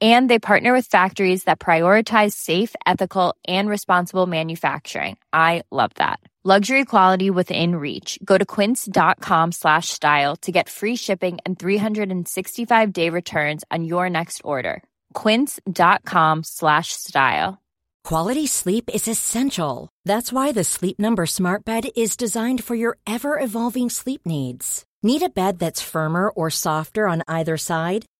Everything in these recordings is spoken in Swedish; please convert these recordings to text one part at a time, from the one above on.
And they partner with factories that prioritize safe, ethical, and responsible manufacturing. I love that. Luxury quality within reach. Go to quince.com slash style to get free shipping and 365 day returns on your next order. Quince.com slash style. Quality sleep is essential. That's why the Sleep Number Smart Bed is designed for your ever evolving sleep needs. Need a bed that's firmer or softer on either side?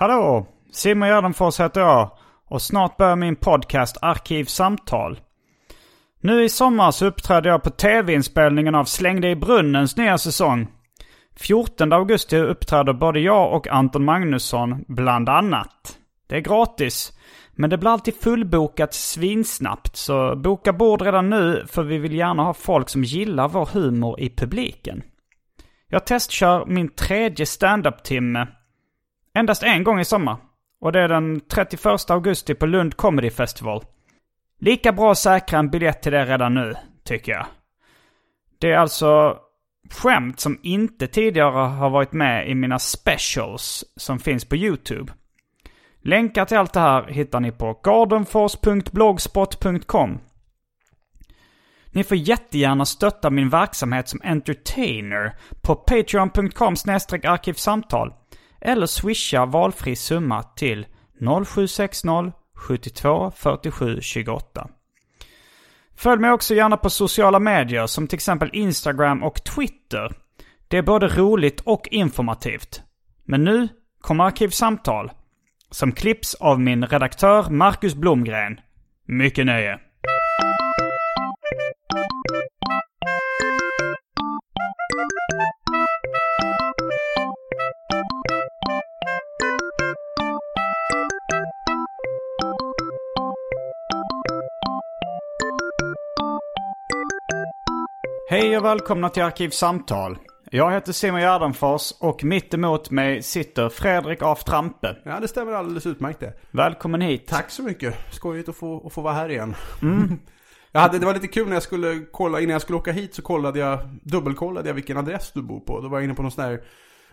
Hallå! Simon Gärdenfors heter jag och snart börjar min podcast Arkivsamtal. Nu i sommar så uppträdde jag på tv-inspelningen av Släng dig i brunnens nya säsong. 14 augusti uppträder både jag och Anton Magnusson bland annat. Det är gratis. Men det blir alltid fullbokat svinsnabbt så boka bord redan nu för vi vill gärna ha folk som gillar vår humor i publiken. Jag testkör min tredje standup-timme endast en gång i sommar. Och det är den 31 augusti på Lund Comedy Festival. Lika bra att säkra en biljett till det redan nu, tycker jag. Det är alltså skämt som inte tidigare har varit med i mina specials som finns på YouTube. Länkar till allt det här hittar ni på gardenfors.blogspot.com. Ni får jättegärna stötta min verksamhet som entertainer på patreon.com arkivsamtal eller swisha valfri summa till 0760 72 47 28. Följ mig också gärna på sociala medier som till exempel Instagram och Twitter. Det är både roligt och informativt. Men nu kommer Arkivsamtal. Som klipps av min redaktör Marcus Blomgren. Mycket nöje. Hej och välkomna till Arkivsamtal. Jag heter Simon Gärdenfors och mitt emot mig sitter Fredrik af Trampe. Ja, det stämmer alldeles utmärkt det. Välkommen hit. Tack så mycket. Skojigt att få, att få vara här igen. Mm. jag hade, det var lite kul när jag skulle kolla, innan jag skulle åka hit så kollade jag, dubbelkollade jag vilken adress du bor på. Då var jag inne på någon sån här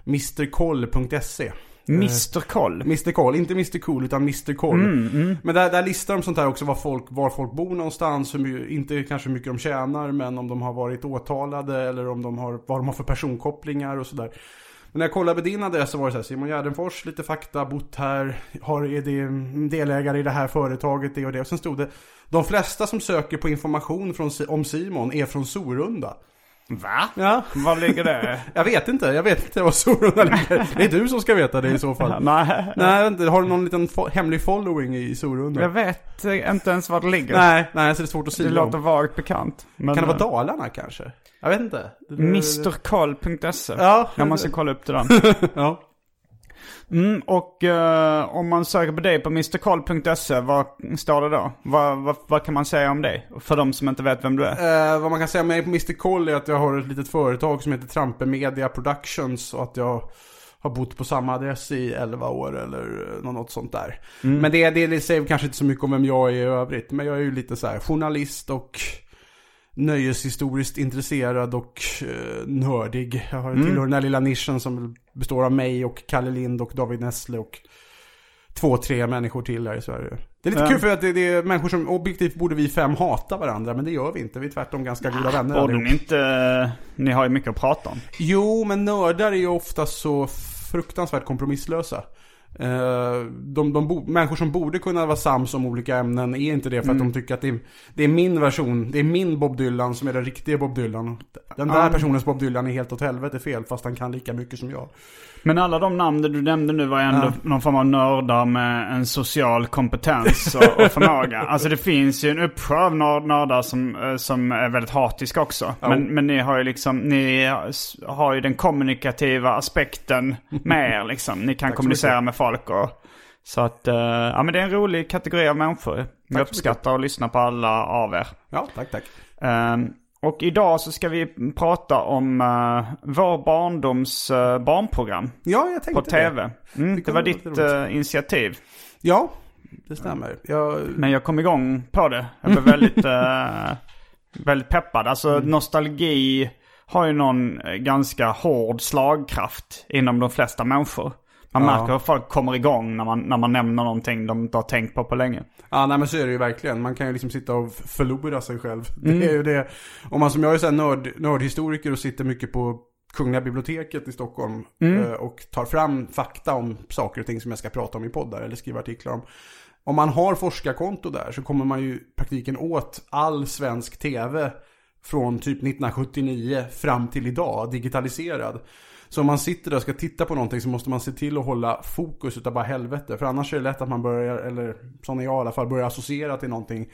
mrkoll.se. Mr Koll? Mr Koll, inte Mr Cool utan Mr Koll. Mm, mm. Men där, där listar de sånt här också var folk, var folk bor någonstans, hur, inte kanske hur mycket de tjänar men om de har varit åtalade eller om de har, vad de har för personkopplingar och sådär. Men när jag kollade din adress så var det så här, Simon Gärdenfors, lite fakta, bott här, har, är det delägare i det här företaget, det och det. Och sen stod det, de flesta som söker på information från, om Simon är från Sorunda. Va? Ja. Var ligger det? jag vet inte, jag vet inte var Sorunda ligger. Det är du som ska veta det i så fall. Nej. Nej, har du någon liten fo hemlig following i Sorunda? Jag vet inte ens var det ligger. Nej, nej så det är svårt att säga. Det låter vagt bekant. Men... Kan det vara Dalarna kanske? Jag vet inte. Mrkoll.se. Ja. Jag måste kolla upp det där. ja. Mm, och uh, om man söker på dig på mrkoll.se, vad står det då? Vad, vad, vad, kan man säga om dig? För de som inte vet vem du är. Uh, vad man kan säga om mig på Mr Koll är att jag har ett litet företag som heter Trampe Media Productions och att jag har bott på samma adress i 11 år eller något sånt där. Mm. Men det, det, säger kanske inte så mycket om vem jag är i övrigt. Men jag är ju lite så här journalist och nöjeshistoriskt intresserad och uh, nördig. Jag har mm. tillhör den här lilla nischen som består av mig och Kalle Lind och David Nessle och två, tre människor till här i Sverige. Det är lite ja. kul för att det, det, är människor som objektivt borde vi fem hata varandra, men det gör vi inte. Vi är tvärtom ganska goda vänner. Borde ni inte, ni har ju mycket att prata om. Jo, men nördar är ju ofta så fruktansvärt kompromisslösa. Eh, de, de människor som borde kunna vara sams om olika ämnen är inte det för att Mm. de tycker att det är, det är min version, det är min Bob Dylan som är den riktiga Bob Dylan. Den där Ja. personens Bob Dylan är helt åt helvete fel fast han kan lika mycket som jag. Men alla de namn du nämnde nu var ändå Ja. någon form av nördar med en social kompetens och, och förmåga. Alltså det finns ju en uppsjö av nörd- nördar som, eh, som är väldigt hatiska också. Ja. Men, men ni har ju liksom, ni har ju den kommunikativa aspekten med er liksom. Ni kan kommunicera med folk och så att, eh, ja men det är en rolig kategori av människor. Jag uppskattar att lyssna på alla av er. Ja, tack tack. Ehm, och idag så ska vi prata om uh, vår barndoms eh, barnprogram Ja, jag tänkte på tv. Mm, det kan var ditt eh, initiativ. Ja, det stämmer. Jag, Men jag kom igång på det. Jag blev väldigt, eh, väldigt peppad. Alltså Mm. nostalgi har ju någon eh, ganska hård slagkraft inom de flesta människor. Man Ja. märker hur folk kommer igång när man, när man nämner någonting de inte har tänkt på på länge. Ja, nej men så är det ju verkligen. Man kan ju liksom sitta och förlora sig själv. Mm. Det är ju det. Om man som jag är så här nörd, nördhistoriker och sitter mycket på Kungliga biblioteket i Stockholm Mm. eh, och tar fram fakta om saker och ting som jag ska prata om i poddar eller skriva artiklar om. Om man har forskarkonto där så kommer man ju praktiken åt all svensk tv från typ 1979 fram till idag, digitaliserad. Så om man sitter där och ska titta på någonting så måste man se till att hålla fokus utav bara helvete. För annars är det lätt att man börjar, eller som jag i alla fall, börjar associera till någonting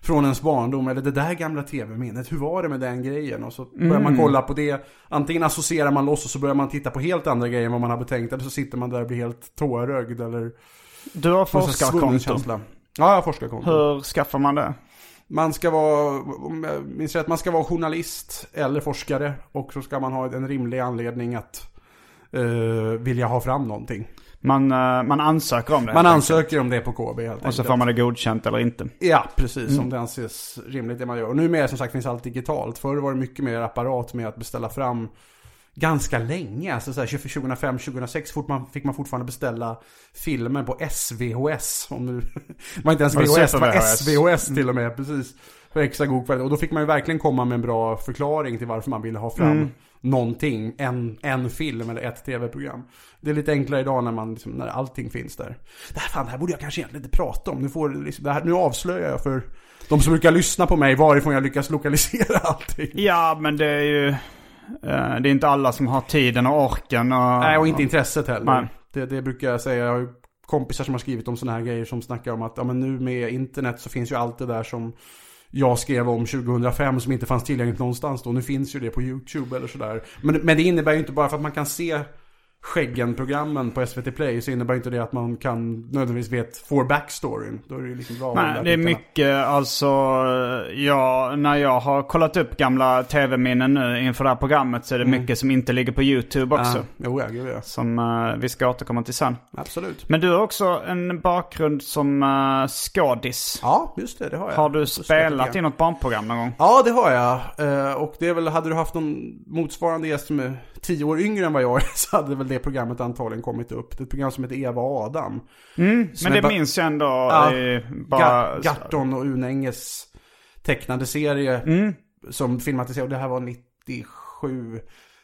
från ens barndom. Eller det där gamla tv-minnet, hur var det med den grejen? Och så börjar man kolla på det. Antingen associerar man loss och så börjar man titta på helt andra grejer än vad man hade tänkt. Eller så sitter man där och blir helt tårögd eller... Du har forskarkonto. Ja, jag har forskarkonto. Hur skaffar man det? Man ska vara, om jag minns rätt, man ska vara journalist eller forskare. Och så ska man ha en rimlig anledning att eh, vilja ha fram någonting. Man, eh, man ansöker om det. Man ansöker om det på KB helt enkelt. Och så enkelt. får man det godkänt eller inte. Ja, precis. Om det anses rimligt det man gör. Och numera som sagt finns allt digitalt. Förr var det mycket mer apparat med att beställa fram ganska länge. Alltså så här 2005, 2006 fort man, fick man fortfarande beställa filmer på SVHS. Om nu, det var inte ens VHS, det var VHS? SVHS till och med. Precis. För extra god kvalitet. Och då fick man ju verkligen komma med en bra förklaring till varför man ville ha fram någonting. En, en film eller ett tv-program. Det är lite enklare idag när, man, liksom, när allting finns där. Det här, fan, det här borde jag kanske egentligen inte prata om. Nu, får, liksom, här, nu avslöjar jag för de som brukar lyssna på mig varifrån jag lyckas lokalisera allting. Ja, men det är ju... eh, det är inte alla som har tiden och orken och... Nej, och inte intresset heller. Det, det brukar jag säga. Jag har ju kompisar som har skrivit om sådana här grejer som snackar om att ja, men nu med internet så finns ju allt det där som jag skrev om 2005 som inte fanns tillgängligt någonstans då. Nu finns ju det på YouTube eller sådär. Men, men det innebär ju inte bara för att man kan se Skäggen-programmen på SVT Play så innebär inte det att man kan nödvändigtvis vet får backstoryn. Då är det ju liksom bra. Nej, det är mycket alltså, ja, när jag har kollat upp gamla tv-minnen nu inför det här programmet så är det mycket som inte ligger på YouTube också. Ja, jo, ja, gud, ja. Som eh, vi ska återkomma till sen. Absolut. Men du har också en bakgrund som uh, skådis. Ja, just det, det har jag. Har du spelat i något barnprogram någon gång? Ja, det har jag. Eh, Och det är väl, hade du haft någon motsvarande gäst som är tio år yngre än vad jag är så hade väl det programmet antagligen kommit upp. Det är ett program som heter Eva och Adam. Men är det minns jag ändå. Ja, bara... Ga- Garton och Unänges tecknade serie Mm. som filmatiserades. Och det här var 97.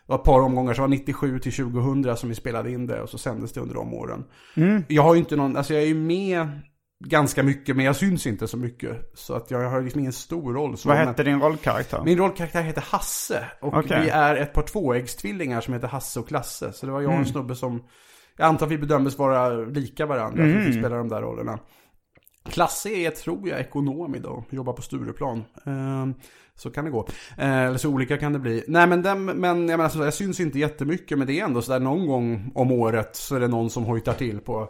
Det var ett par omgångar, så det var 97 till 2000 som vi spelade in det och så sändes det under de åren. Mm. Jag har ju inte någon, alltså jag är ju med ganska mycket men jag syns inte så mycket. Så att jag har liksom ingen stor roll. Så Vad men- hette din rollkaraktär? Min rollkaraktär heter Hasse. Och Okej. vi är ett par tvåäggstvillingar som heter Hasse och Klasse. Så det var jag och Mm. en snubbe som, jag antar att vi bedömdes vara lika varandra. För att Mm. vi spelar de där rollerna. Klasse är, tror jag, ekonom idag. Jobbar på Stureplan. Ehm, så kan det gå. Eh, eller så olika kan det bli. Nej men, den, men jag, menar, så jag syns inte jättemycket. Men det är ändå sådär någon gång om året så är det någon som hojtar till på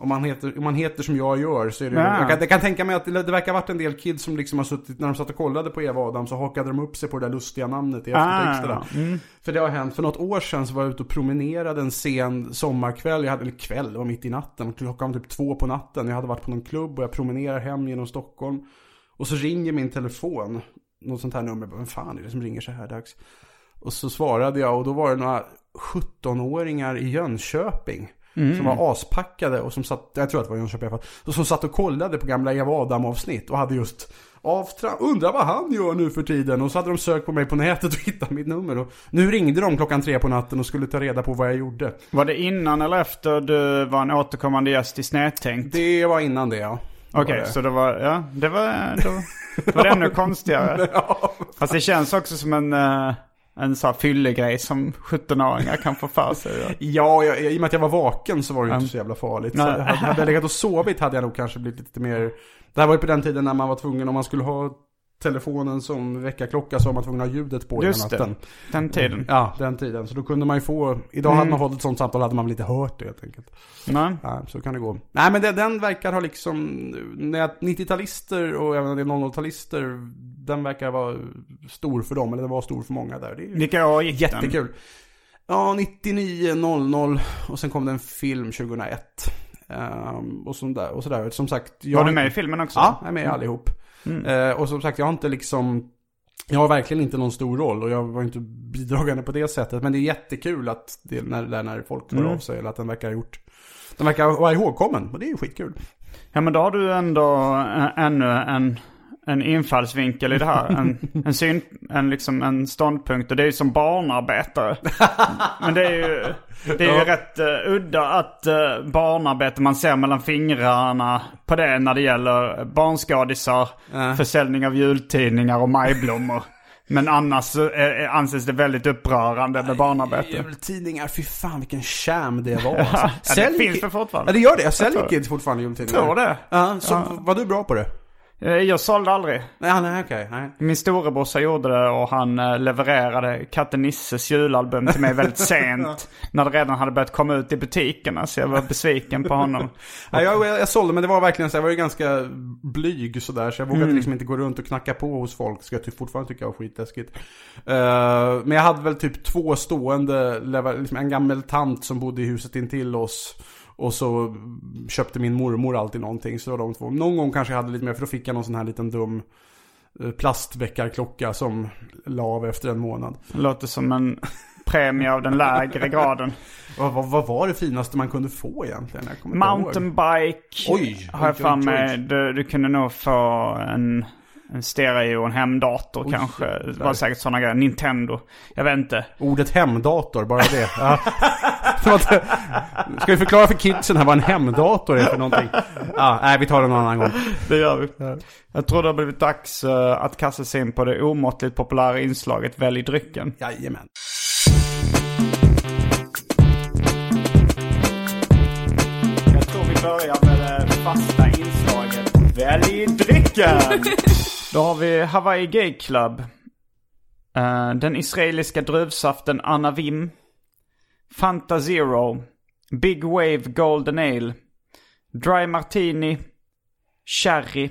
om man, heter, om man heter som jag gör så är det... Ja. Jag, kan, jag kan tänka mig att det, det verkar ha varit en del kids som liksom har suttit, när de satt och kollade på Eva och Adam så hakade de upp sig på det där lustiga namnet i eftertexterna. Ah, mm. För det har hänt, för något år sedan så var jag ute och promenerade en sen sommarkväll, jag hade, eller kväll, det var mitt i natten, klockan typ två på natten. Jag hade varit på någon klubb och jag promenerar hem genom Stockholm. Och så ringer min telefon, något sånt här nummer, vem fan är det som ringer så här dags? Och så svarade jag och då var det några 17-åringar i Jönköping. Som var aspackade och som satt, jag tror att det var Jönköping i alla fall. Och som satt och kollade på gamla Eva Adam avsnitt och hade just Avtra undrar vad han gör nu för tiden. Och så hade de sökt på mig på nätet och hittat mitt nummer. Och nu ringde de klockan tre på natten och skulle ta reda på vad jag gjorde. Var det innan eller efter du var en återkommande gäst i Snedtänkt? Det var innan det ja. Okej, okay, så det var, ja, det var, då var det ännu konstigare. Fast det känns också som en, uh, en sån här fyllegrej som 17-åringar kan få för sig. Ja, jag, i och med att jag var vaken så var det ju inte så jävla farligt. Så hade, hade jag legat och sovit hade jag nog kanske blivit lite mer... Det här var ju på den tiden när man var tvungen, om man skulle ha telefonen som väckarklocka så var man tvungen att ha ljudet på Just hela natten. Det. Den tiden. Ja, den tiden. Så då kunde man ju få, idag mm. hade man fått ett sånt samtal hade man väl inte hört det helt enkelt. Nej. Ja, så kan det gå. Nej men det, den verkar ha liksom, 90-talister och även en del 00-talister, den verkar vara stor för dem, eller den var stor för många där. Det är Vilka år gick Jättekul. Den? Ja, 99, 00 och sen kom det en film 2001. Um, och, sådär, och sådär. Som sagt. Jag, var du med i filmen också? Ja, jag är med mm. allihop. Mm. Uh, och som sagt, jag har inte liksom... Jag har verkligen inte någon stor roll och jag var inte bidragande på det sättet. Men det är jättekul att det, när, när folk tar mm. av sig eller att den verkar ha gjort... Den verkar vara ihågkommen och det är ju skitkul. Ja men då har du ändå ännu en en infallsvinkel i det här. En, en, syn, en, liksom, en ståndpunkt. Och det är ju som barnarbetare. Men det är ju, det är ju ja. rätt uh, udda att uh, barnarbete, man ser mellan fingrarna på det när det gäller barnskadisar, ja. försäljning av jultidningar och majblommor. Men annars eh, anses det väldigt upprörande med barnarbete. Jultidningar, fy fan vilken sham det var. Alltså. ja, det finns det fortfarande. Ja, det gör det. Jag säljer kids fortfarande jultidningar. Tror det. Ja, så ja. var du bra på det? Eh, jag sålde aldrig. Nej, nej, okej. Okay, Min storebrorsa gjorde det och han eh, levererade Katte Nisses julalbum till mig väldigt sent. när det redan hade börjat komma ut i butikerna. Så jag var besviken på honom. ja, jag, jag, jag sålde men det var verkligen så jag var ju ganska blyg sådär. Så jag vågade mm. liksom inte gå runt och knacka på hos folk. Ska jag fortfarande tycka var skitläskigt. Uh, men jag hade väl typ två stående, liksom en gammal tant som bodde i huset intill oss. Och så köpte min mormor alltid någonting. Så de två. Någon gång kanske jag hade lite mer för då fick jag någon sån här liten dum eh, plastväckarklocka som la av efter en månad. Låter som en premie av den lägre graden. vad, vad, vad, var det finaste man kunde få egentligen? Mountainbike har jag för mig. Du, du kunde nog få en en stereo, en hemdator Oj, kanske. Det var säkert sådana grejer. Nintendo. Jag vet inte. Ordet hemdator, bara det. Ska vi förklara för kidsen här vad en hemdator är för någonting? Ja, nej, vi tar det någon annan gång. Det gör vi. Ja. Jag tror det har blivit dags uh, att kasta sig in på det omåttligt populära inslaget Välj drycken. Jajamän. Jag tror vi börjar med det fasta inslaget Välj drycken! Då har vi Hawaii Gay Club. Uh, den israeliska druvsaften Anavim. Fanta Zero. Big Wave Golden Ale. Dry Martini. Sherry.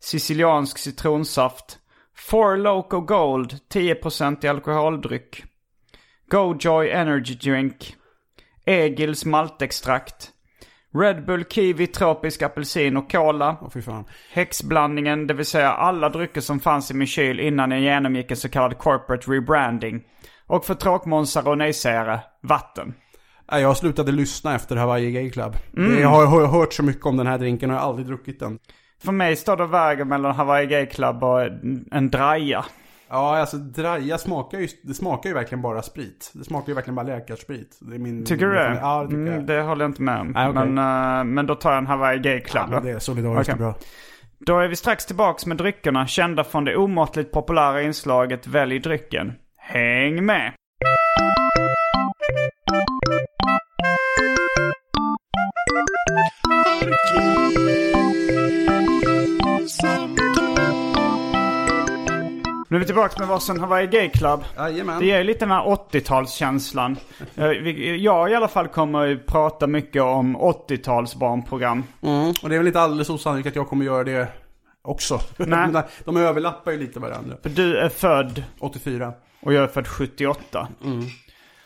Siciliansk citronsaft. Four Loco Gold 10% i alkoholdryck. Go-Joy Energy Drink. Egils maltextrakt. Red Bull, kiwi, tropisk apelsin och cola. Oh. Häxblandningen, det vill säga alla drycker som fanns i min kyl innan jag genomgick en så kallad corporate rebranding. Och för tråkmånsar och nejsägare, vatten. Jag slutade lyssna efter Hawaii Gay Club. Mm. Jag har hört så mycket om den här drinken och jag har aldrig druckit den. För mig står det vägen mellan Hawaii Gay Club och en draja. Ja, alltså draja smakar ju, det smakar ju verkligen bara sprit. Det smakar ju verkligen bara läkarsprit. Det är min, tycker du det? Ja, det tycker mm, jag. Det håller jag inte med om. Ah, okay. men, uh, men då tar jag en Hawaii Gay Club. Ja, det är solidariskt okay. bra. Då är vi strax tillbaks med dryckerna kända från det omåttligt populära inslaget Välj drycken. Häng med! Nu är vi tillbaka med varsin Hawaii Gay Club. Jajamän. Det ger lite den här 80-talskänslan. Jag i alla fall kommer att prata mycket om 80-tals barnprogram. Mm. Och det är väl inte alldeles osannolikt att jag kommer göra det också. Nej. De överlappar ju lite varandra. För du är född? 84. Och jag är född 78. Mm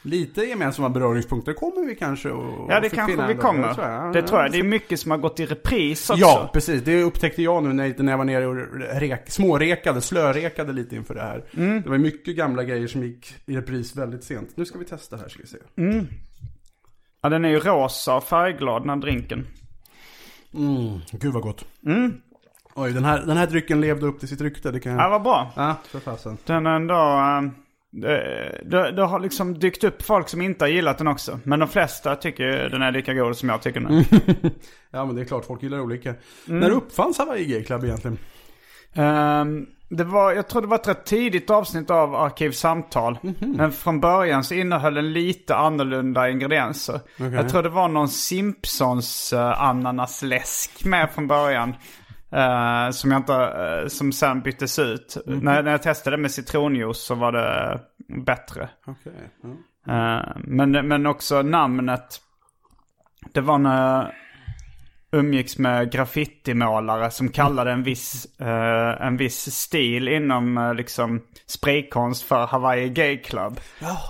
lite gemensamma beröringspunkter kommer vi kanske att Ja, det kanske vi kommer. Det tror, jag. det tror jag. Det är mycket som har gått i repris också. Ja, precis. Det upptäckte jag nu när, jag var nere och rek, smårekade, slörekade lite inför det här. Mm. Det var mycket gamla grejer som gick i repris väldigt sent. Nu ska vi testa här, ska vi se. Mm. Ja, den är ju rosa och färgglad, den här drinken. Mm, gud vad gott. Mm. Oj, den här, den här drycken levde upp till sitt rykte, det kan jag... Ja, vad bra. Ja, för fasen. Den är ändå... eh, det, det, det har liksom dykt upp folk som inte har gillat den också. Men de flesta tycker den är lika god som jag tycker den är. Ja, men det är klart, folk gillar olika. När uppfanns Hawaii Gay Club egentligen? Ehm, det var, jag tror det var ett rätt tidigt avsnitt av Arkivsamtal. Men från början så innehöll den lite annorlunda ingredienser. Jag tror det var någon Simpsons uh, ananasläsk med från början. Eh, som jag inte, eh, som sen byttes ut. När, när jag testade med citronjuice så var det bättre. Okej. ja. Eh, men, men också namnet. Det var när jag umgicks med graffitimålare som kallade en viss, en viss stil inom liksom spraykonst för Hawaii Gay Club.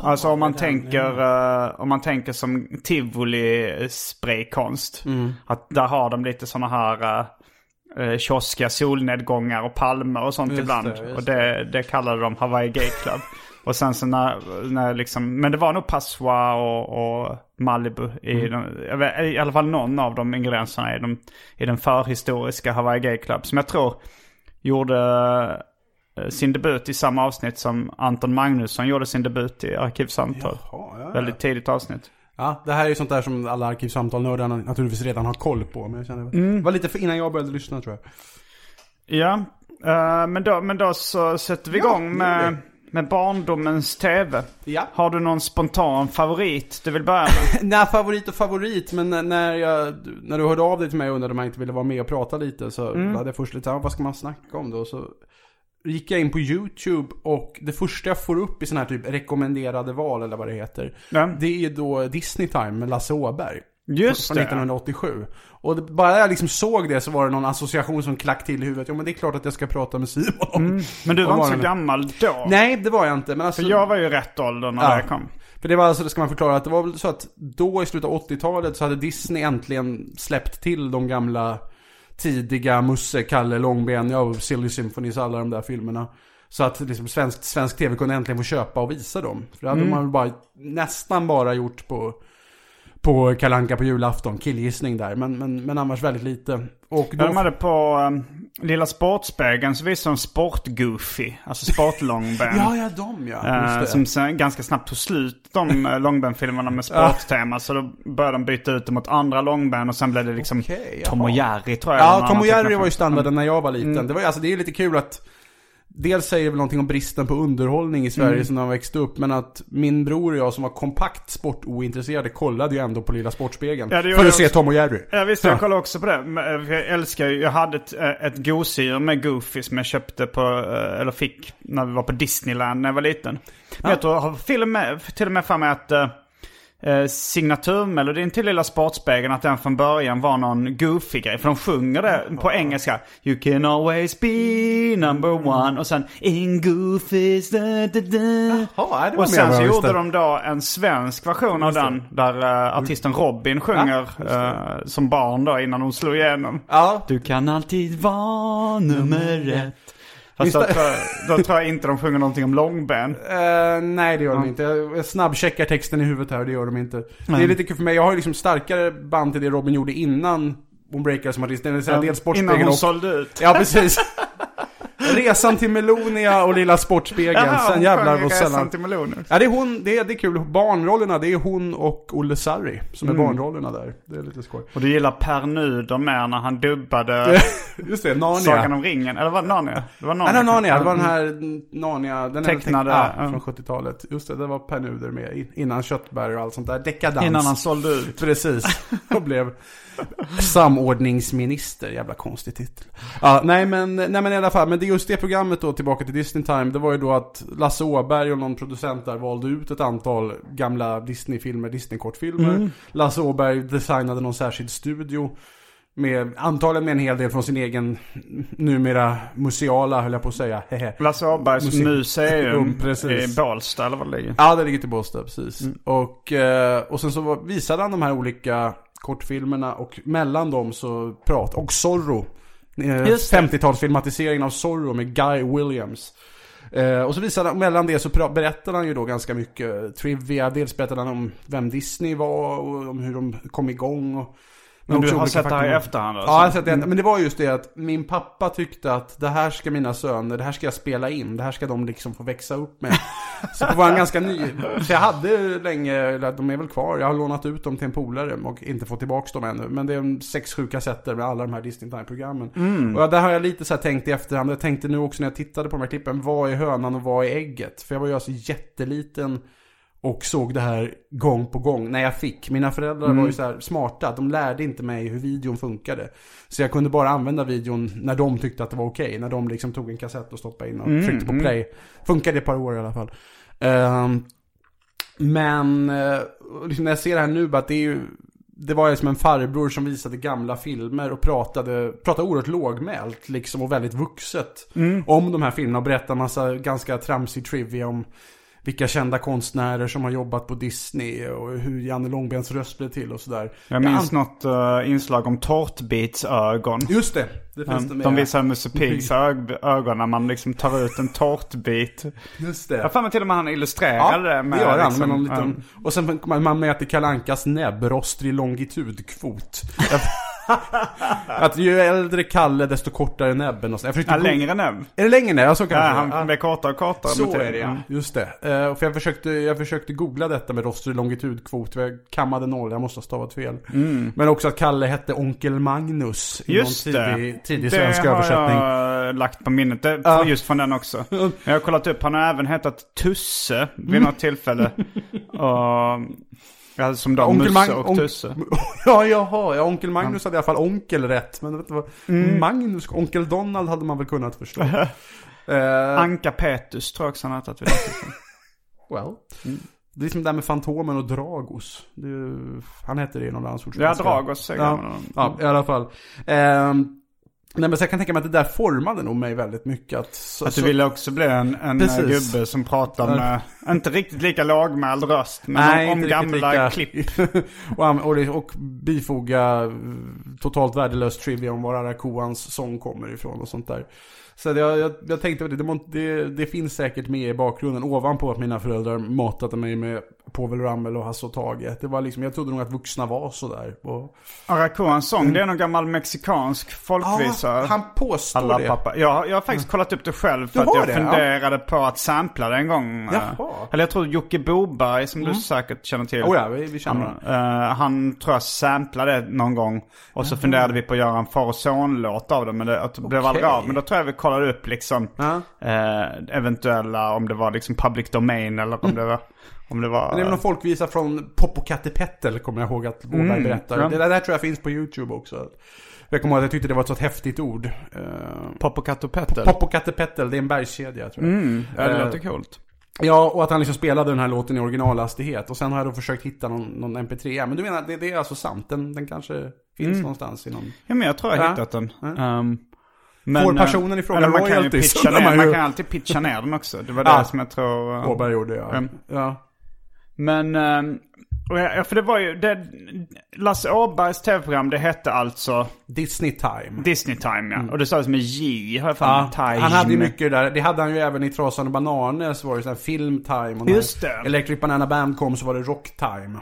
alltså om man, tänker, eh, om man tänker som tivoli spraykonst. Att där har de lite sådana här uh, kioskiga solnedgångar och palmer och sånt Just ibland. det, och det, det kallade de Hawaii Gay Club. Och sen så när, när liksom, men det var nog Passoa och, och Malibu i, de, jag vet- i alla fall någon av de ingredienserna i, de, i den förhistoriska Hawaii Gay Club. Som jag tror gjorde eh, sin debut i samma avsnitt som Anton Magnusson gjorde sin debut i Arkivsamtal. Jaha, ja, ja. Väldigt tidigt avsnitt. Ja, det här är ju sånt där som alla arkivsamtalnördarna naturligtvis redan har koll på. Men jag känner, det var lite för innan jag började lyssna tror jag. Ja, eh, men, då, men då så sätter vi Ja, igång det med, med barndomens tv. Ja. Har du någon spontan favorit du vill börja med? Nej, favorit och favorit, men när, jag, när du hörde av dig till mig och undrade om jag inte ville vara med och prata lite så hade jag först lite, vad ska man snacka om då? Så gick jag in på YouTube och det första jag får upp i sån här typ rekommenderade val eller vad det heter. Ja. Det är då Disney Time med Lasse Åberg. Just Från det. 1987. Och det, bara jag liksom såg det så var det någon association som klack till i huvudet. Jo men det är klart att jag ska prata med Simon om. Men du var om inte så gammal då? Nej, det var jag inte. Men alltså, För jag var ju rätt ålder när Ja. det kom. För det var alltså, det ska man förklara, att det var väl så att då i slutet av 80-talet så hade Disney äntligen släppt till de gamla tidiga Musse, Kalle, Långben, ja, Silly Symphonies, alla de där filmerna. Så att liksom svensk, svensk tv kunde äntligen få köpa och visa dem. För det hade man väl bara, nästan bara gjort på, på Kalanka på julafton, killgissning där. Men, men, men annars väldigt lite. Och då, de hade på um, Lilla Sportspegeln så visade de Sport-Goofy. Alltså sportlångben. ja, ja, de ja. Eh, det. som sen ganska snabbt tog slut, de uh, långbenfilmerna med sporttema. Så då började de byta ut det mot andra långben och sen blev det liksom Okej, Tom och. Jerry tror jag. Ja, Tom och annan Jerry var ju standarden när jag var liten. Det, var, ju- alltså, det är lite kul att Dels säger det väl någonting om bristen på underhållning i Sverige Mm. som när man växte upp. Men att min bror och jag som var kompakt sportointresserade kollade ju ändå på Lilla Sportspegeln. Ja, för att se. Tom och Jerry. Ja visst, jag kollade också på det. Eh, Jag älskar ju, jag hade ett, eh, ett gosedjur med Goofy som jag köpte på, eh, eller fick, när vi var på Disneyland när jag var liten. Men jag tror, jag har till och med, till och med för mig att eh, eh, signaturmelodin till Lilla Sportspegeln, att den från början var någon Goofy-grej. För de sjunger det på engelska. You can always be number one. Och sen In Goofys da, da, da. Ja, det var Och sen så gjorde de då en svensk version av den. Där uh, artisten Robin sjunger eh, som barn då innan hon slog igenom. Ja, Du kan alltid vara nummer ett. Fast då, tror jag- då tror jag inte de sjunger någonting om långben. Eh, nej det gör de inte. Jag snabbcheckar texten i huvudet här, det gör de inte. Det är lite kul för mig, jag har ju liksom starkare band till det Robin gjorde innan hon breakade som artist. Det vill säga dels Innan hon och... sålde ut. Ja, precis. Resan till Melonia och Lilla Sportspegeln. Jaha, Sen jävlar vad Resan sällan. till Meloner. Ja, det är hon, det är, det är kul. Barnrollerna, det är hon och Olle Sarri som är Mm. barnrollerna där. Det är lite skoj. Och du gillar Per Nuder mer när han dubbade Just det, Narnia. Sagan om ringen. Eller var det Narnia? Det var Nej, det var Narnia. Det var den här Narnia, den Tecknade, Är, ja. ja, från 70-talet. Just det, det var Per Nuder med innan Köttberg och allt sånt där. Dekadans. Innan han sålde ut. Precis. Och blev samordningsminister. Jävla konstig titel. Ja, nej men, nej men i alla fall. Men det är just det programmet då, tillbaka till Disney Time. Det var ju då att Lasse Åberg och någon producent där valde ut ett antal gamla Disney-filmer, Disney-kortfilmer. Lasse Åberg designade någon särskild studio. Med, antagligen med en hel del från sin egen, numera museala höll jag på att säga. Lasse Åbergs Musik- museum Mm, i Bålsta eller vad det ligger. Ja, det ligger till Båstad, precis. Och, eh, och sen så visade han de här olika kortfilmerna och mellan dem så prat och Zorro. Eh, Just det. 50-talsfilmatiseringen av Zorro med Guy Williams. Eh, och så visade han, mellan det så berättade han ju då ganska mycket trivia. Dels berättade han om vem Disney var och om hur de kom igång. Och Men du har sett det här i efterhand alltså? Ja, jag har sett det. Men det var just det att min pappa tyckte att det här ska mina söner, det här ska jag spela in, det här ska de liksom få växa upp med. Så det var en ganska ny, så jag hade länge, eller de är väl kvar, jag har lånat ut dem till en polare och inte fått tillbaka dem ännu. Men det är sex, sju kassetter med alla de här Disney Time-programmen. Mm. Och där har jag lite så här tänkt i efterhand, jag tänkte nu också när jag tittade på de här klippen, vad är hönan och vad är ägget? För jag var ju alltså jätteliten och såg det här gång på gång när jag fick. Mina föräldrar var ju så här smarta, de lärde inte mig hur videon funkade. Så jag kunde bara använda videon när de tyckte att det var okej. När de liksom tog en kassett och stoppade in och tryckte på play. Funkade ett par år i alla fall. Ehm, men liksom när jag ser det här nu, bara att det är ju det var ju som en farbror som visade gamla filmer och pratade, pratade oerhört lågmält liksom och väldigt vuxet om de här filmerna och berättade massa ganska tramsig trivia om vilka kända konstnärer som har jobbat på Disney och hur Janne Långbens röst blev till och sådär. Jag minns an- något eh, inslag om tårtbitsögon. Just det, det finns det Um, med. de visar Musse Piggs ög- ögon när man liksom tar ut en tårtbit. Just Jag det. för mig till och med han illustrerade det med det gör han liksom, med någon liten... um, Och sen man, man mäter Kalankas näbbrostrig longitudkvot. att ju äldre Kalle desto kortare näbben och så. Jag försökte ja, längre näbb. Är det längre näbb? Ja, så Ja, kanske han Ja. blev kortare och kortare. Så är det ja, Mm. just det. Eh, för jag försökte, jag försökte googla detta med rostrig longitudkvot, jag kammade noll, jag måste ha stavat fel. Men också att Kalle hette Onkel Magnus i Mm. Just någon det. tidig, tidig det svensk har översättning. jag lagt på minnet. Det, Ja. Just från den också. Jag har kollat upp, han har även hetat Tusse vid något tillfälle. och, ja, som då Onkel Musse och on- Tusse. ja, jaha, ja, Onkel Magnus hade i alla fall onkel rätt. Men vet du vad? Mm. Magnus, Onkel Donald hade man väl kunnat förstå. Eh, Anka Petus tror jag också han vid det tillfället. well. Det är som det där med Fantomen och Dragos. Ju- han hette det i någon landsortsfinska. Ja, Dragos säger Ja, man. ja, i alla fall. Ehm, nej men så jag kan tänka mig att det där formade nog mig väldigt mycket. Att, så, Att du så- ville också bli en, en Precis. gubbe som pratar med, inte riktigt lika lågmäld röst, men Nej, om, om gamla lika- klipp. och, och, och bifoga eh, totalt värdelös trivia om var Arakoans sång kommer ifrån och sånt där. Så jag, jag, jag tänkte att det, det, det, det finns säkert med i bakgrunden ovanpå att mina föräldrar matade mig med Povel Ramel och Hasse och Tage. Det var liksom, jag trodde nog att vuxna var sådär. Och, Arakoans sång, det är någon gammal mexikansk folkvisa. ja, han påstår Alla det. pappa. Jag, jag har faktiskt kollat upp det själv för Du att jag det, ja. funderade på att sampla det en gång. Jaha. Mm. Eller jag tror Jocke Boberg som du säkert känner till. Oh ja, vi, vi känner Han, eh, han tror jag samplade det någon gång. Och så funderade vi på att göra en far och son-låt av det. Men det, att det blev aldrig av. Men då tror jag vi kollade upp liksom Ja. eh, eventuella, om det var liksom public domain eller om det var... Om det var... Men det är någon folkvisa från Popocatépetl kommer jag ihåg att Boberg Mm, berättar. ja. Det där, där tror jag finns på YouTube också. Jag kommer ihåg att jag tyckte det var ett så häftigt ord. Uh, Popocatépetl. Popocatépetl, det är en bergskedja tror jag. Mm, ja, det Eh, låter coolt. Ja, och att han liksom spelade den här låten i originalhastighet. Och sen har jag då försökt hitta någon, någon MP3. Men du menar, det, det är alltså sant? Den, den kanske finns någonstans i någon... Ja men jag tror jag har Ja. hittat den. Ja. Um, Får eh, personen i fråga man kan ju pitcha ner, man man kan alltid pitcha ner den också. Det var det Ja. som jag tror... eh, Åberg gjorde ja. Mm. ja. Men, ehm, ja, för det var ju, det, Lasse Åbergs tv-program det hette alltså Disney Time. Disney Time ja. Och det sades med J, har jag. Mm. Ja, Time. han hade ju mycket där. Det hade han ju även i Trasan och Bananer så var det sån film time. Och Just det. Electric Banana Band kom så var det rock time.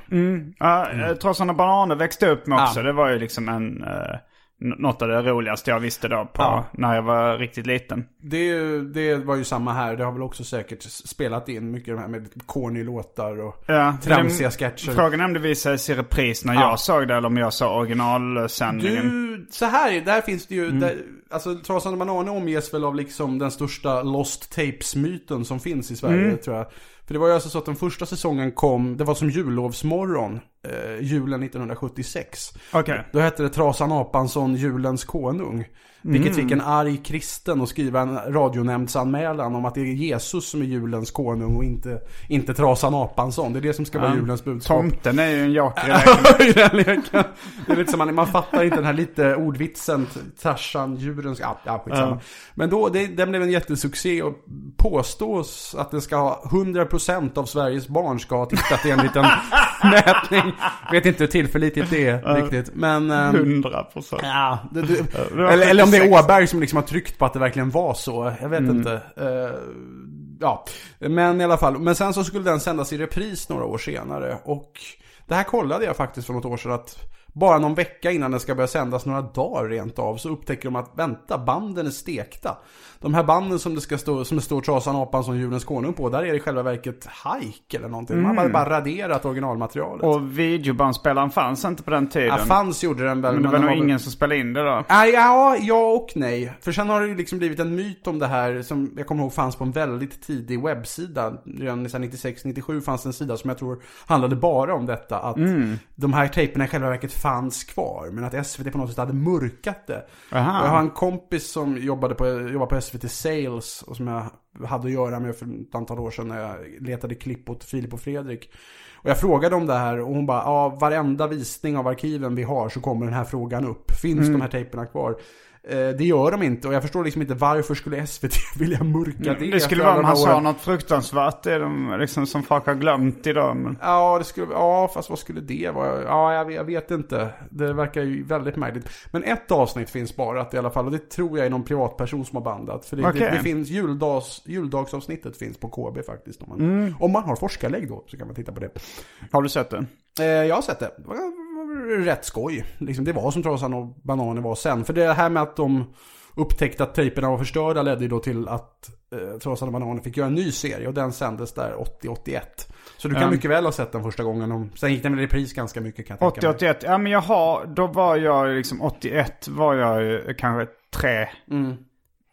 Ja, mm. Trasan och bananer växte upp med också. Ja. Det var ju liksom en, uh, något av det roligaste jag visste då på, Ja. när jag var riktigt liten. Det, det var ju samma här. Det har väl också säkert spelat in mycket de här med corny låtar och Ja, tramsiga sketcher. Frågan är om det visades i repris när Ja. jag såg det eller om jag såg originalsändningen. Du, så här, där finns det ju, Mm. där, alltså Trasan och Bananer omges väl av liksom den största Lost Tapes-myten som finns i Sverige Mm. tror jag. För det var ju alltså så att den första säsongen kom, det var som jullovsmorgon, eh, julen 1976. Okej. Då hette det Trasan Apansson, julens konung. Vilket Mm. fick en arg kristen att skriva en radionämndsanmälan om att det är Jesus som är julens konung och inte, inte Trasan Apansson. Det är det som ska vara Ja. julens budskap. Tomten är ju en den leken. Det är lite som man, man fattar inte den här lite ordvitsen, Tarzan, djurens, ja, ja. Ja. Men då, det, den blev en jättesuccé och påstås att det ska ha 100% av Sveriges barn ska ha tittat i en liten mätning. Vet inte hur tillförlitligt det är riktigt. Men... ehm, 100 procent. Ja, det, var eller, eller om det är 76. Åberg som liksom har tryckt på att det verkligen var så. Jag vet Mm. inte. Eh, ja, men i alla fall. Men sen så skulle den sändas i repris några år senare. Och det här kollade jag faktiskt för något år sedan att bara någon vecka innan den ska börja sändas, några dagar rent av, så upptäcker de att vänta, banden är stekta. De här banden som det ska stå, som det står Trasan apan som djurens konung på, där är det i själva verket hajk eller någonting. Man har bara raderat originalmaterialet. Och videobandspelaren fanns inte på den tiden. Ja, fanns gjorde den väl. men det var nog ingen som spelade in det då. Nej, ja, ja och nej. För sen har det ju liksom blivit en myt om det här som jag kommer ihåg fanns på en väldigt tidig webbsida. Redan 96-97 fanns en sida som jag tror handlade bara om detta. Att de här tejperna i själva verket fanns kvar. Men att SVT på något sätt hade mörkat det. Aha. Jag har en kompis som jobbade på, jobbade på SVT Sales och som jag hade att göra med för ett antal år sedan när jag letade klipp åt Filip och Fredrik. Och jag frågade om det här och hon bara, ja varenda visning av arkiven vi har så kommer den här frågan upp. Finns de här tejperna kvar? Eh, det gör de inte och jag förstår liksom inte varför skulle SVT vilja mörka det? Det skulle vara om han sa något fruktansvärt. Det de, liksom, som folk har glömt idag. Men... Ja, det skulle, ja, fast vad skulle det vara? Ja, jag vet, jag vet inte. Det verkar ju väldigt märkligt. Men ett avsnitt finns sparat i alla fall och det tror jag är någon privatperson som har bandat. För det, Okej. det, det finns juldags, juldagsavsnittet finns på KB faktiskt. Om man, Mm. om man har forskarlägg då så kan man titta på det. Har du sett den? Eh, jag har sett det. Rätt skoj. Liksom, det var som Trasan och Bananer var sen. För det här med att de upptäckte att tejperna var förstörda ledde ju då till att eh, Trasan och Bananer fick göra en ny serie. Och den sändes där 80-81. Så du kan Ja. mycket väl ha sett den första gången. Sen gick den väl i repris ganska mycket kan jag tänka mig. 80-81. Ja men jag har, då var jag liksom 81 var jag ju kanske tre, Mm.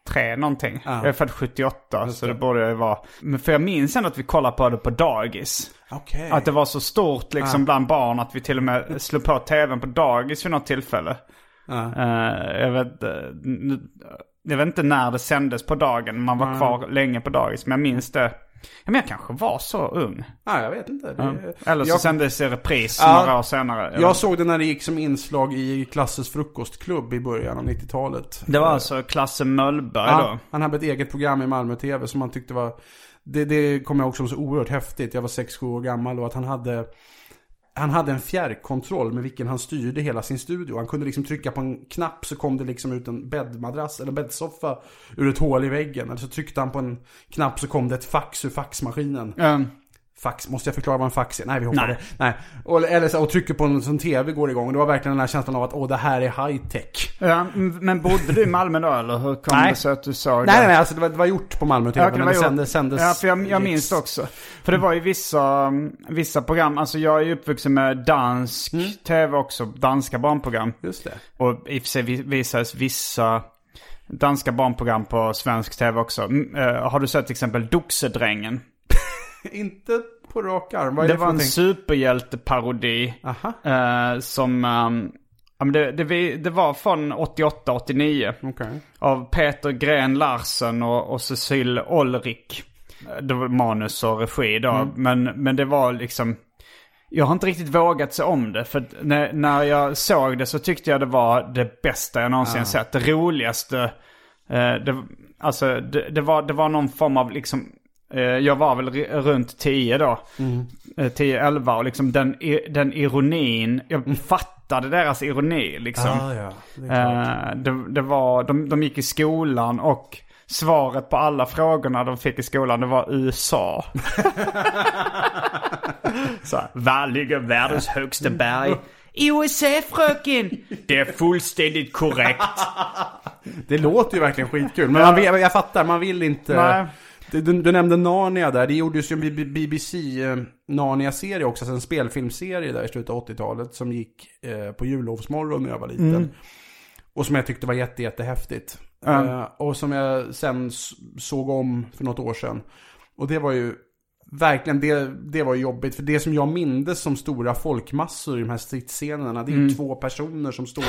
tre någonting. Ja. Jag är född 78 Just så det. det borde jag ju vara. Men för jag minns ändå att vi kollade på det på dagis. Okej. Att det var så stort liksom bland barn att vi till och med slog på tvn på dagis vid något tillfälle. Eh, jag, vet, eh, jag vet inte när det sändes på dagen. Man var kvar länge på dagis. Men jag minns det. Ja, men jag kanske var så ung. Ja, jag vet inte. Det. Eller så jag, sändes det repris Ja. några år senare. jag såg det när det gick som inslag i Klasses frukostklubb i början av 90-talet. Det var alltså Klasse Möllberg Ja, då. han hade ett eget program i Malmö TV som han tyckte var... Det, det kommer jag också som så oerhört häftigt. Jag var 6-7 år gammal och att han hade... Han hade en fjärrkontroll med vilken han styrde hela sin studio. Han kunde liksom trycka på en knapp så kom det liksom ut en bäddmadrass eller bäddsoffa ur ett hål i väggen. Eller så tryckte han på en knapp så kom det ett fax ur faxmaskinen. Mm. Fax, måste jag förklara vad en fax är? Nej, vi hoppar Nej. det. Nej. Och, eller så, och trycker på en sån tv går igång. Det var verkligen den här känslan av att åh, det här är high tech. ja, men bodde du i Malmö då eller hur kom Nej. det sig att du såg Nej, det? nej, nej, alltså det var, det var gjort på Malmö TV. Ja, det men var det gjort. sändes, sändes Ja, för jag, jag minns det också. För det var ju vissa, vissa program, alltså jag är ju uppvuxen med dansk Mm. tv också, danska barnprogram. Just det. Och i och för sig vi- visades vissa danska barnprogram på svensk tv också. Mm, eh, har du sett till exempel Doxedrängen? Inte på rak arm. Vad är Det det, var en superhjälteparodi. Aha, eh, som, men det, det, det var från 88-89. okej. Av Peter Gren Larsen och, och Cecil Olrik. Det var manus och regi då. Mm. Men, men det var liksom... Jag har inte riktigt vågat se om det. För när, när jag såg det så tyckte jag det var det bästa jag någonsin sett. Det roligaste. Eh, det, alltså det, det, var, det var någon form av liksom... Eh, jag var väl runt 10 då. Eh, 10-11 och liksom den, den ironin. Jag fattade deras ironi liksom. Ah, ja. Det. Eh, det, det var, de, de gick i skolan och svaret på alla frågorna de fick i skolan det var USA. Så, här, var ligger världens högsta berg? USA fröken! Det är fullständigt korrekt. Det låter ju verkligen skitkul. Men man vill, jag fattar, man vill inte... Nej. Du, du, nämnde Narnia där. Det gjordes ju en B- BBC eh, också. Alltså en spelfilmserie där i slutet av 80-talet. Som gick eh, på jullovsmorgon när jag var liten. Och som jag tyckte var jätte, jättehäftigt. Ja. Eh, och som jag sen såg om för något år sedan. Och det var ju verkligen, det, det var jobbigt. För det som jag mindes som stora folkmassor i de här stridsscenerna. Det är ju två personer som står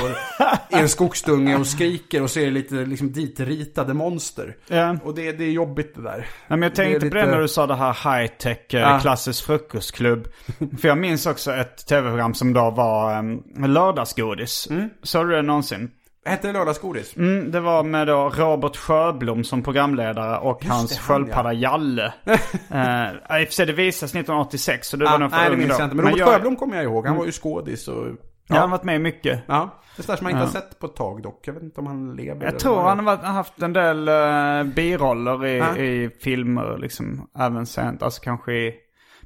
i en skogsdunge och skriker och ser lite liksom ditritade monster. Ja. Och det, det är jobbigt det där. Nej, men jag tänkte på det när du sa det här high-tech eh, Ja. klassisk frukostklubb. För jag minns också ett tv-program som då var um, lördagsgodis. Såg du det någonsin? Hette det lördagsgodis? Mm, det var med då Robert Sjöblom som programledare och hans det, han, sköldpadda Jalle. uh, I och för sig det visades 1986 så du var Ah, nog för nej, det minns jag inte. Men Robert jag, Mm. Sjöblom kommer jag ihåg. Han var ju skådis och... Ja, han har varit med mycket. Ja, det är sådär som man inte har sett på ett tag dock. Jag vet inte om han lever. Jag tror han har haft en del uh, biroller i, Ja. i filmer liksom. Även sent, alltså kanske i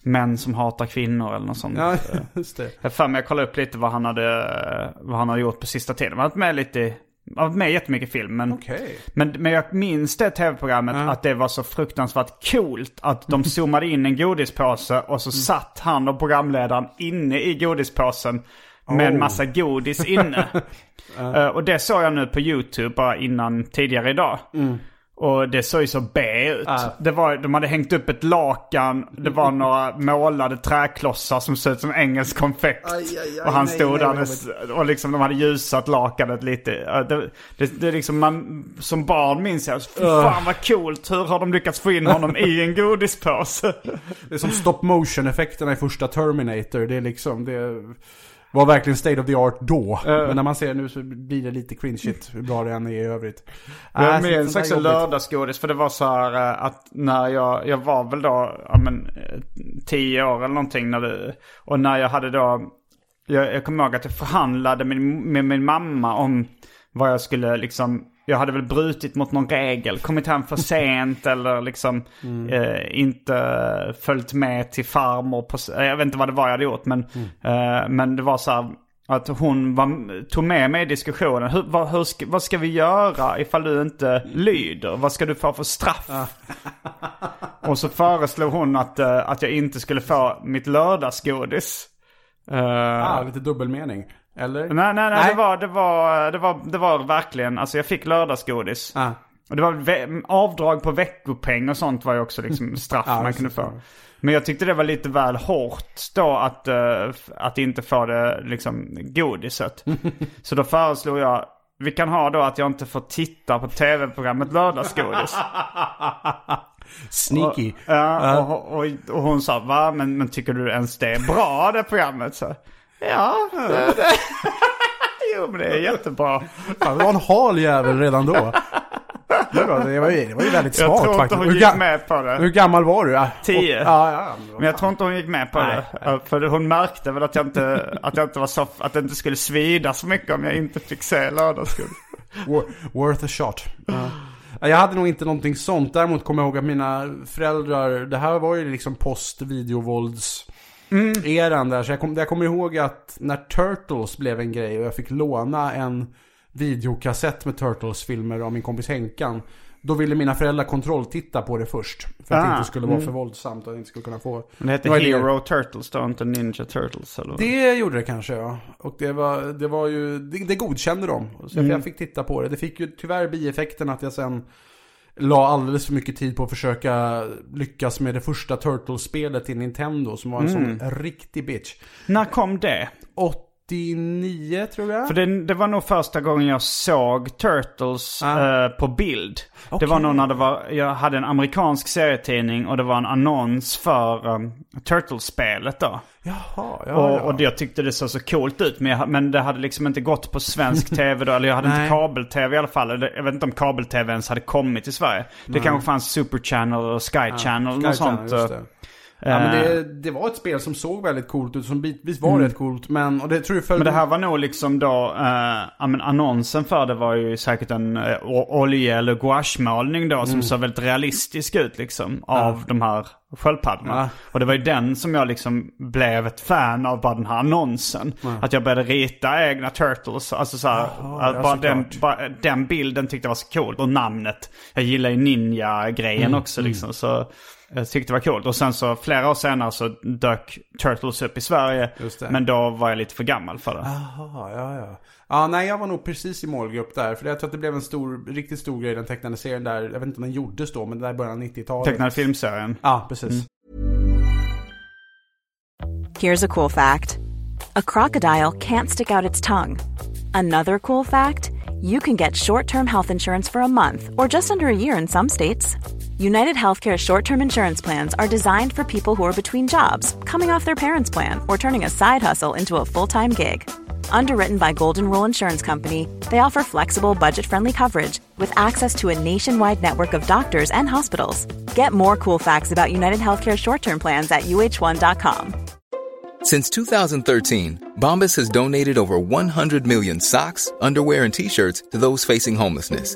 män som hatar kvinnor eller något sånt. Ja, just det. Jag för mig jag kollade upp lite vad han hade, vad han hade gjort på sista tiden. Han har varit med lite i- varit med i jättemycket film. Men, Okej. men, men jag minns det tv-programmet att det var så fruktansvärt coolt att de zoomade in en godispåse och så satt han och programledaren inne i godispåsen med en Oh. massa godis inne. Eh, och det såg jag nu på YouTube bara innan tidigare idag. Och det såg ju så B ut. Ah. Det var, de hade hängt upp ett lakan, det var några målade träklossar som såg ut som engelsk konfekt. Aj, aj, aj, och han nej, stod nej, där och liksom de hade ljusat lakanet lite. Det, det, det är liksom man, som barn minns jag, fy fan vad coolt, hur har de lyckats få in honom i en godispåse? Det är som stop motion effekterna i första Terminator. Det är liksom, det var verkligen state of the art då. Men när man ser det nu så blir det lite cringeigt hur bra det än är i övrigt. Jag Äh, minns också jobbigt. lördagsgodis för det var så här eh, att när jag, jag var väl då, ja men eh, tio år eller någonting när det, och när jag hade då, jag, jag kommer ihåg att jag förhandlade med, med min mamma om vad jag skulle liksom, jag hade väl brutit mot någon regel, kommit hem för sent eller liksom eh, inte följt med till farmor på, jag vet inte vad det var jag hade gjort men, eh, men det var så här att hon var, tog med mig i diskussionen. Hur, vad, hur ska, vad ska vi göra ifall du inte lyder? Vad ska du få för straff? Och så föreslog hon att, eh, att jag inte skulle få mitt lördagsgodis. Eh, Ah, lite dubbelmening. Eller? nej, nej, nej, Nej. Det, var, det, var, det, var, det var verkligen, alltså jag fick lördagsgodis. Ah. Och det var avdrag på veckopeng och sånt var ju också liksom straff Ja, man kunde få. Men jag tyckte det var lite väl hårt då att, f- att inte få det liksom godiset. Så då föreslog jag, vi kan ha då att jag inte får titta på tv-programmet Lördagsgodis. Sneaky. Ja, och, och, och hon sa, va? Men, men tycker du ens det är bra det programmet? Så, ja, det, det. jo men det är jättebra. Fan, det var en hal jävel redan då. Det var, det var, ju, det var ju väldigt Jag smart tror inte faktiskt. hon Hur, gick med på det. hur gammal var du? Ja, Tio. och- Ja, ja. Men jag tror inte hon gick med på Nej, det. Ja, För hon märkte väl att jag inte, att jag inte var så, att det inte skulle svida så mycket om jag inte fick se lördagsgodis. Wor- Worth a shot. Ja. Jag hade nog inte någonting sånt. Däremot kommer jag ihåg att mina föräldrar, det här var ju liksom post videovålds eran där. Så jag, kom, jag kommer ihåg att när Turtles blev en grej och jag fick låna en videokassett med Turtles-filmer av min kompis Henkan. Då ville mina föräldrar kontrolltitta på det först. För att det Ah, inte skulle vara för våldsamt och att jag inte skulle kunna få... Men det hette Det var det- Hero Turtles då, inte Ninja Turtles eller vad? Det gjorde det kanske ja. Och det var, det var ju, det, det godkände de. Så jag fick titta på det. Det fick ju tyvärr bieffekten att jag sen la alldeles för mycket tid på att försöka lyckas med det första Turtles-spelet till Nintendo som var en sån riktig bitch. När kom det? 89 tror jag. För det, det var nog första gången jag såg Turtles Ah. eh, på bild. Det Okej. var nog när det var, jag hade en amerikansk serietidning och det var en annons för um, Turtles-spelet då. Jaha, ja, och, ja. och det- jag tyckte det såg så coolt ut men, jag, men det hade liksom inte gått på svensk tv då. Eller jag hade inte kabel-tv i alla fall. Eller Jag vet inte om kabel-tv ens hade kommit till Sverige. Det kanske fanns Super Channel och Sky Channel och Sky något Channel, sånt. Det. Ja, men eh, det, det var ett spel som såg väldigt coolt ut, som bitvis var rätt coolt. Men, och det tror jag följde... Men det här var nog liksom då, ja, men annonsen för det var ju säkert en uh, olje eller gouachemålning då Mm. som såg väldigt realistisk ut liksom. Av de här sköldpaddorna. Ja. Och det var ju den som jag liksom blev ett fan av bara den här annonsen. Att jag började rita egna turtles. Alltså så här, att ja, bara, den, såklart. bara den bilden tyckte jag var så coolt. Och namnet. Jag gillar ju ninja-grejen Mm, också liksom. Så jag tyckte det var coolt. Och sen så flera år senare så dök Turtles upp i Sverige. Just det. Men då var jag lite för gammal för det. Jaha, ja, ja. Ja, nej, jag var nog precis i målgrupp där. För jag tror att det blev en stor, riktigt stor grej, den tecknade serien där. Jag vet inte om den gjordes då, men det där i början av 90-talet. Tecknade filmserien. Ja, precis. Here's a cool fact a crocodile can't stick out its tongue. Another cool fact you can get short term health insurance for a month or just under a year in some states. United Healthcare short term insurance plans are designed for people who are between jobs, coming off their parents' plan, or turning a side hustle into a full time gig. Underwritten by Golden Rule Insurance Company, they offer flexible, budget friendly coverage with access to a nationwide network of doctors and hospitals. Get more cool facts about United Healthcare short term plans at uh1.com. Since 2013, Bombas has donated over 100 million socks, underwear, and t shirts to those facing homelessness.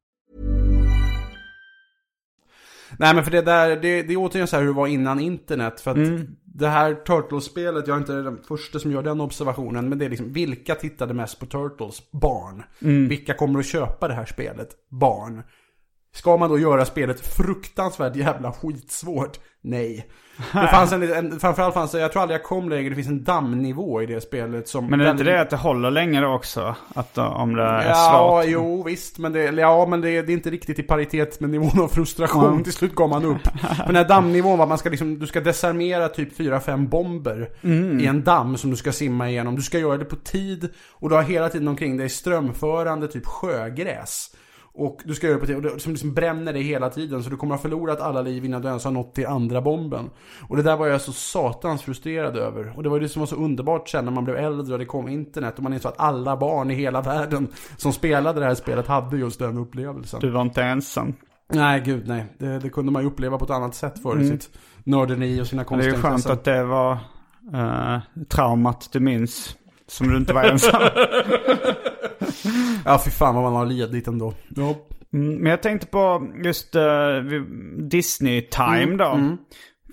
Nej men för det där, det, det är återigen så här hur det var innan internet. För att Mm. det här Turtles-spelet, jag är inte den första som gör den observationen. Men det är liksom, vilka tittade mest på Turtles? Barn. Mm. Vilka kommer att köpa det här spelet? Barn. Ska man då göra spelet fruktansvärt jävla skitsvårt? Nej. Det fanns en, en framförallt fanns det, jag tror aldrig jag kom längre, det finns en dammnivå i det spelet som... Men är det inte det att det håller längre också? Att uh, om det är Ja, svårt? jo visst. Men, det, ja, men det, det är inte riktigt i paritet med nivån av frustration. Till slut gav man upp. För den här dammnivån var man ska liksom, du ska desarmera typ 4-5 bomber i en damm som du ska simma igenom. Du ska göra det på tid och du har hela tiden omkring dig strömförande typ sjögräs. Och du ska göra det på tid, och det, som liksom bränner dig hela tiden. Så du kommer ha förlorat alla liv innan du ens har nått till andra bomben. Och det där var jag så satans frustrerad över. Och det var ju det som var så underbart sen när man blev äldre och det kom internet. Och man insåg att alla barn i hela världen som spelade det här spelet hade just den upplevelsen. Du var inte ensam. Nej, gud nej. Det, det kunde man ju uppleva på ett annat sätt för sitt nörderi och sina Mm. Det är konstiga ju skönt att det var uh, traumat du minns. Som du inte var ensam. Ja, fy fan vad man har lidit ändå. Ja. Mm, Men jag tänkte på just uh, Disney Time då. Mm.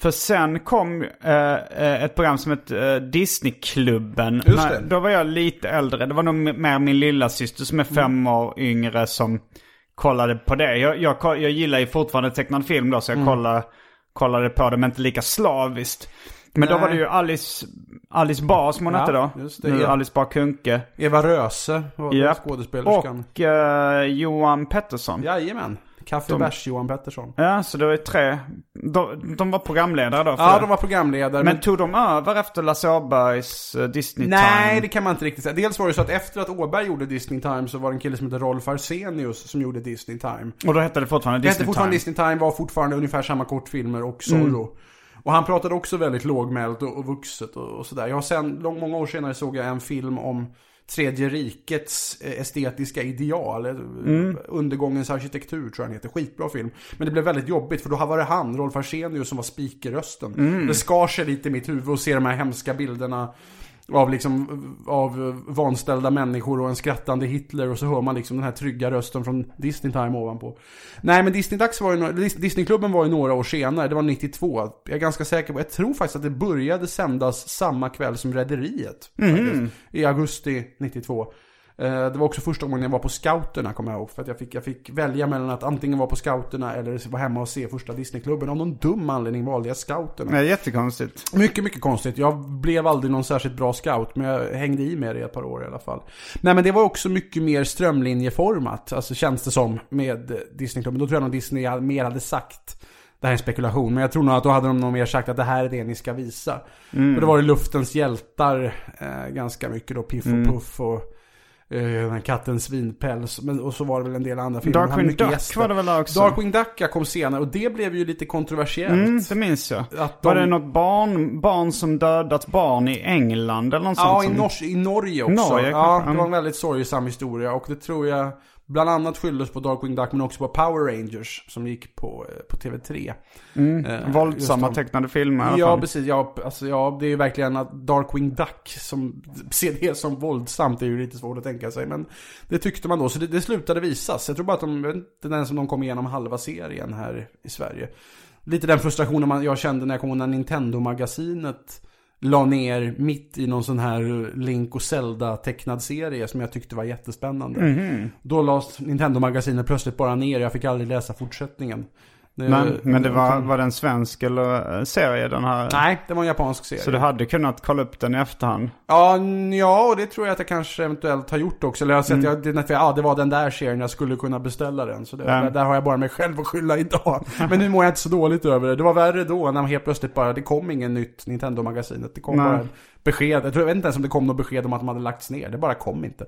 För sen kom eh, eh, ett program som hette uh, Disneyklubben. Det. Då var jag lite äldre. Det var nog mer min lilla syster som är fem Mm. år yngre som kollade på det. Jag, jag, jag gillar ju fortfarande tecknad film då så Mm. jag kollade, kollade på det men inte lika slaviskt. Men då var det ju Alice, Alice Bah som hon Ja, hette då. just det, Nu ja. Alice Bah Kuhnke. Eva Röse var Japp. skådespelerskan. Och eh, Johan Pettersson. Jajamän. Kaffe De- bärs Johan Pettersson. Ja, så det var ju tre. De, de var programledare då. för Ja, det. de var programledare. Men tog de över efter Lasse Åbergs uh, Disney Nej, Time? det kan man inte riktigt säga. Dels var det så att efter att Åberg gjorde Disney Time så var det en kille som hette Rolf Arsenius som gjorde Disney Time. Och då hette det fortfarande Det Disney hette fortfarande Time? Disney Time, var fortfarande ungefär samma kortfilmer och Zorro. Och han pratade också väldigt lågmält och, och vuxet och, och sådär. Jag har sen, lång, många år senare såg jag en film om Tredje rikets eh, estetiska ideal. eh, Undergångens arkitektur tror jag den heter. Skitbra film. Men det blev väldigt jobbigt för då var det han, Rolf Arsenius, som var speakerrösten. Det skar sig lite i mitt huvud att se de här hemska bilderna av liksom, av vanställda människor och en skrattande Hitler och så hör man liksom den här trygga rösten från Disney Time ovanpå. Nej men Disney-dags var ju, Disneyklubben var ju några år senare, det var 92. Jag är ganska säker på, jag tror faktiskt att det började sändas samma kväll som Rederiet. faktiskt, I augusti 92. Eh, Det var också första gången jag var på scouterna kommer jag ihåg. För att jag fick, jag fick välja mellan att antingen vara på scouterna eller vara hemma och se första Disneyklubben. Av någon dum anledning valde jag scouterna. Nej, jättekonstigt. Mycket, mycket konstigt. Jag blev aldrig någon särskilt bra scout, men jag hängde i med det i ett par år i alla fall. Nej, men det var också mycket mer strömlinjeformat, alltså känns det som, med Disneyklubben. Då tror jag nog Disney mer hade sagt, det här är en spekulation, men jag tror nog att då hade de nog mer sagt att det här är det ni ska visa. För då var det Luftens hjältar eh, ganska mycket då, Piff och Puff och eh, katten Svinpäls. Men, och så var det väl en del andra filmer. Darkwing Duck gäster. var det väl också? Darkwing Duck kom senare och det blev ju lite kontroversiellt. Mm, det minns jag. De- Var det något barn, barn som dödat barn i England eller något Ja, sånt? i, som- i Norge också. Norge, ja, det var en Mm. väldigt sorgsam historia och det tror jag bland annat skylldes på Darkwing Duck men också på Power Rangers som gick på, eh, på TV3. Eh, Våldsamma tecknade filmer i alla Ja, fall. precis. Ja, alltså, ja, det är ju verkligen att Darkwing Duck som ser det som våldsamt är ju lite svårt att tänka sig. Men det tyckte man då, så det, det slutade visas. Jag tror bara att de, inte den som de kom igenom halva serien här i Sverige. Lite den frustrationen man, jag kände när jag kom ihåg när Nintendo-magasinet la ner mitt i någon sån här Link och Zelda tecknad serie som jag tyckte var jättespännande. Då lades Nintendo-magasinet plötsligt bara ner, jag fick aldrig läsa fortsättningen. Men, men det var, var det en svensk eller eh, serie den här? Nej, det var en japansk serie. Så du hade kunnat kolla upp den i efterhand? Ja, ja, och det tror jag att jag kanske eventuellt har gjort också. Eller jag har sett, jag, det, ja, det var den där serien, jag skulle kunna beställa den. Så det, Ja. där, har jag bara mig själv att skylla idag. Men nu mår jag inte så dåligt över det. Det var värre då, när man helt plötsligt bara, det kom ingen nytt Nintendo-magasinet. Det kom Nej. bara besked. Jag, tror, jag vet inte ens om det kom något besked om att de hade lagts ner. Det bara kom inte.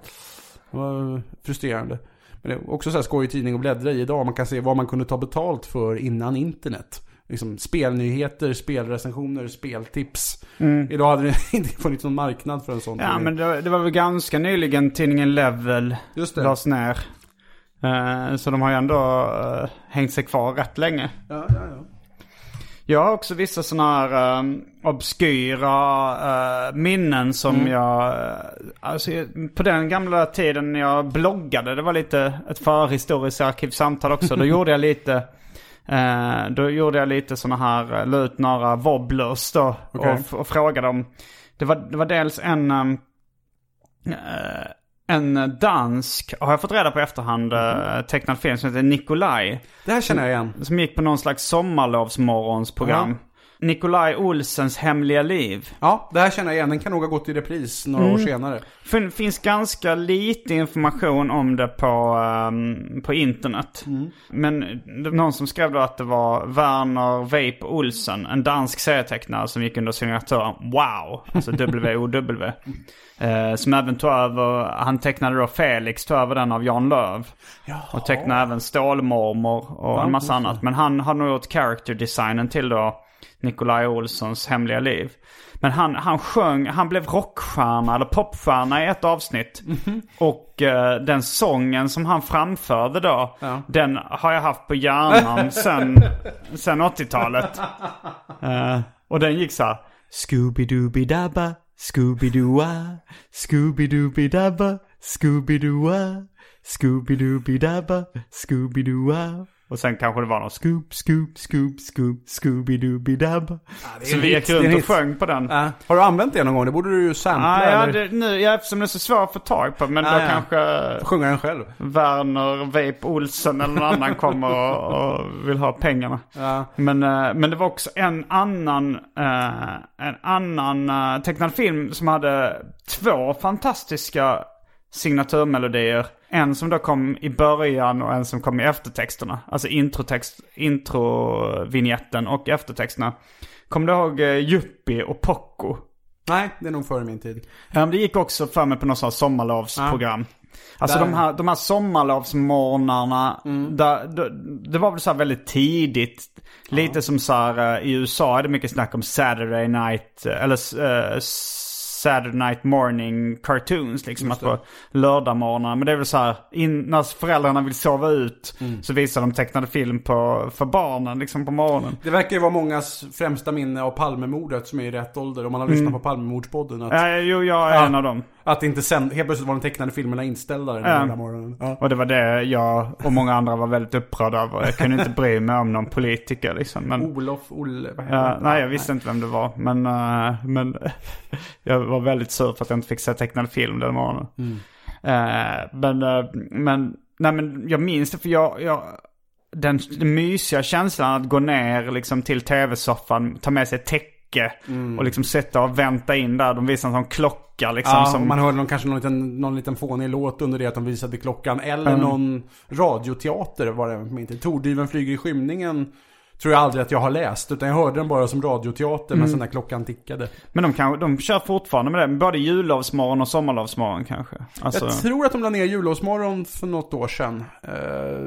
Det var frustrerande. Men det är också så här skojig tidning att bläddra i idag. Man kan se vad man kunde ta betalt för innan internet. Liksom spelnyheter, spelrecensioner, speltips. Idag hade det inte funnits någon marknad för en sån Ja tidning. men det, det var väl ganska nyligen tidningen Level Just det. lades ner. Eh, så de har ju ändå eh, hängt sig kvar rätt länge. Ja, ja, ja. Jag har också vissa sådana här um, obskyra eh, minnen som jag... eh, alltså på den gamla tiden när jag bloggade, det var lite ett förhistoriskt arkivsamtal också. Då gjorde jag lite... eh, då gjorde jag lite sådana här, uh, la ut några wobblers då. Okej. Och, och frågade om... Det var, det var dels en... um, en dansk, har jag fått reda på i efterhand, uh, tecknad film som heter Nikolaj. Det här känner jag igen. Som gick på någon slags sommarlovsmorgonsprogram. Nikolaj Olsens hemliga liv. Ja, det här känner jag igen. Den kan nog ha gått i repris några år senare. Det finns ganska lite information om det på, ehm, på internet. Men det var någon som skrev då att det var Werner Vape Olsen, en dansk serietecknare som gick under signaturen Wow, alltså WOW. eh, som även tog över, han tecknade då Felix, tog över den av Jan Löv. Och tecknade även Stålmormor och en massa annat. Men han har nog gjort character designen till då Nikolaj Olssons hemliga liv. Men han, han sjöng, han blev rockstjärna eller popstjärna i ett avsnitt. Och eh, den sången som han framförde då, den har jag haft på hjärnan sen, sen 80-talet. Eh, och den gick så här. Scooby-Dooby-Dabba, Scooby-Dooa, Scooby-Dooby-Dabba, Scooby-Dooa, Scooby-Dooby-Dabba, Scooby-Dooa. Och sen kanske det var någon Scoop, Scoop, Scoop, Scoop, Scooby-Dooby-Dabba. det är Så vi gick runt och sjöng på den. Ja. Har du använt det någon gång? Det borde du ju sampla Ah, ja, det, nu, ja, eftersom det är så svårt att få tag på. Men Ah, då ja. kanske sjunga den själv. Werner Vape Olsen eller någon annan kommer och, och vill ha pengarna. Ja. Men, eh, men det var också en annan, eh, en annan uh, tecknad film som hade två fantastiska signaturmelodier. En som då kom i början och en som kom i eftertexterna. Alltså introtext, introvinjetten och eftertexterna. Kommer du ihåg Yuppie och Poco? Nej, det är nog före min tid. Ja, det gick också för mig på något sånt sommarlovsprogram. Alltså Där. Mm. de här, de här sommarlovsmorgnarna, där, det, det var väl så här väldigt tidigt. Lite som så här eh, i USA är det mycket snack om Saturday night, eh, eller uh, Saturday night morning cartoons liksom. Att på lördagmorgnar. Men det är väl så här, in, när föräldrarna vill sova ut Mm. så visar de tecknade film på, för barnen liksom på morgonen. Det verkar ju vara mångas främsta minne av Palmemordet som är i rätt ålder. Om man har lyssnat på Palmemordspodden. Att, Ja, jo, jag är Ja. en av dem. Att inte sen, helt plötsligt var de tecknade filmerna inställda den Ja. här morgonen. Ja. Och det var det jag och många andra var väldigt upprörda över. Jag kunde inte bry mig om någon politiker liksom. Men, Olof, Olle, vad heter ja, nej, jag visste inte vem det var. Men, eh, men jag var väldigt sur för att jag inte fick se tecknad film den morgonen. Eh, men, eh, men, nej men jag minns det för jag, jag den, den mysiga känslan att gå ner liksom till tv-soffan, ta med sig ett täcke och liksom sätta och vänta in där. De visar en sån klocka liksom. Ja, som, man hörde någon, kanske någon liten, någon liten fånig låt under det att de visade klockan. Eller Mm. någon radioteater var det tid. Tordyven flyger i skymningen. Tror jag aldrig att jag har läst. Utan jag hörde den bara som radioteater Mm. men sen när klockan tickade. Men de, kan, de kör fortfarande med det. Både jullovsmorgon och sommarlovsmorgon kanske. Alltså, Jag tror att de la ner jullovsmorgon för något år sedan. Eh,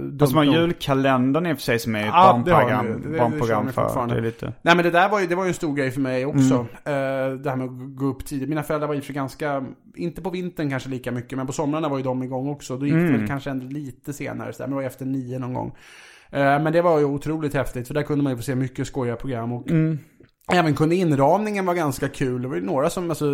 de, fast man julkalendern i och för sig som är ett det har barnprogram, de. Det- det- det barnprogram kör de för. Det är lite... Nej men det där var ju, det var ju en stor grej för mig också. Mm. Eh, det här med att gå upp tidigt. Mina föräldrar var i för ganska, inte på vintern kanske lika mycket, men på somrarna var ju de igång också. Då gick Mm. det väl kanske ändå lite senare, så där, men det var efter nio någon gång. Eh, men det var ju otroligt häftigt, för där kunde man ju få se mycket skojiga program. Och Mm. Även kunde inramningen vara ganska kul. Det var ju några som, alltså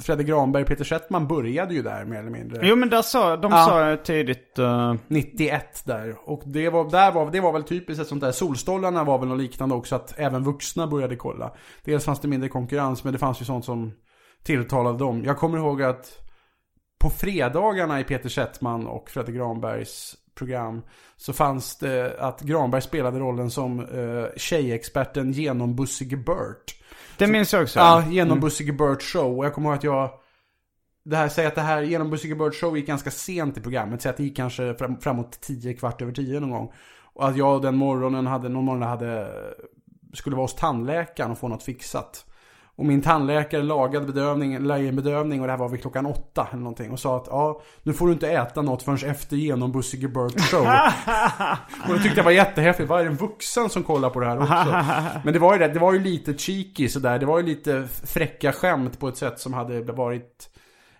Fredrik Granberg, Peter Settman började ju där mer eller mindre. Jo men där sa, de Ja. sa tidigt... eh, 91 där. Och det var, där var, det var väl typiskt ett sånt där. Solstolarna var väl något liknande också att även vuxna började kolla. Dels fanns det mindre konkurrens men det fanns ju sånt som tilltalade dem. Jag kommer ihåg att på fredagarna i Peter Settman och Fredrik Granbergs program. Så fanns det att Granberg spelade rollen som uh, tjejexperten genom Bussige Burt. Det minns jag också. Ja, genom mm. Bussige Burt show. Och jag kommer ihåg att jag... Det här, säger att det här genom Bussige Burt show gick ganska sent i programmet. Säg att det gick kanske fram, framåt tio, kvart över tio någon gång. Och att jag den morgonen hade, någon morgon hade, skulle vara hos tandläkaren och få något fixat. Och min tandläkare lagade bedövning, lagade en bedövning och det här var vid klockan åtta eller någonting. Och sa att ja, nu får du inte äta något förrän efter genom Burt show. och det tyckte jag var jättehäftigt. Vad är det en vuxen som kollar på det här också? Men det var ju det, det var ju lite cheeky sådär. Det var ju lite fräcka skämt på ett sätt som hade varit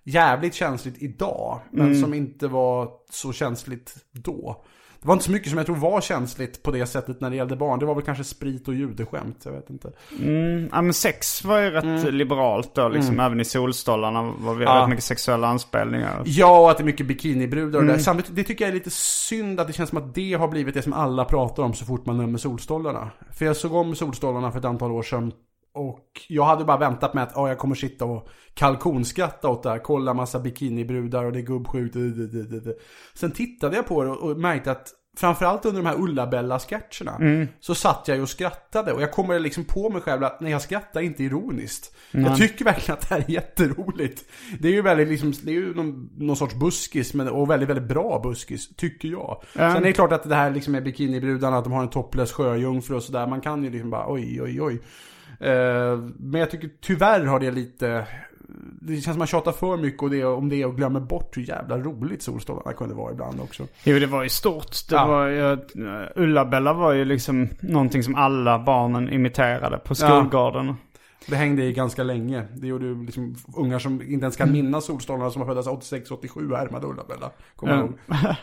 jävligt känsligt idag. Men mm. som inte var så känsligt då. Det var inte så mycket som jag tror var känsligt på det sättet när det gällde barn. Det var väl kanske sprit och judeskämt, jag vet inte. Mm, ja men sex var ju rätt mm. liberalt då, liksom. Mm. Även i Solstolarna var det ja. rätt mycket sexuella anspelningar. Ja, och att det är mycket bikinibrudar och mm. det. Samtidigt, det tycker jag är lite synd att det känns som att det har blivit det som alla pratar om så fort man nämner Solstolarna. För jag såg om Solstolarna för ett antal år sedan. Och jag hade bara väntat med att oh, jag kommer sitta och kalkonskratta åt det här. Kolla massa bikinibrudar och det är gubbsjukt. Sen tittade jag på det och märkte att framförallt under de här Ulla-Bella-sketcherna mm. så satt jag ju och skrattade. Och jag kommer liksom på mig själv att när jag skrattar inte ironiskt. Mm. Jag tycker verkligen att det här är jätteroligt. Det är ju väldigt liksom, det är ju någon, någon sorts buskis men, och väldigt, väldigt bra buskis, tycker jag. Mm. Sen är det klart att det här liksom med bikinibrudarna, att de har en topless sjöjungfru och sådär. Man kan ju liksom bara oj, oj, oj. Eh, men jag tycker tyvärr har det lite det känns som man tjatar för mycket och det, om det och glömmer bort hur jävla roligt Solstolarna kunde vara ibland också. Jo, det var ju stort. Det ja. var ju, Ulla-Bella var ju liksom någonting som alla barnen imiterade på skolgården. Ja. Det hängde i ganska länge. Det gjorde ju liksom ungar som inte ens kan mm. minnas Solstolarna som har föddes 86-87 härmade Ulla-Bella. Kommer mm.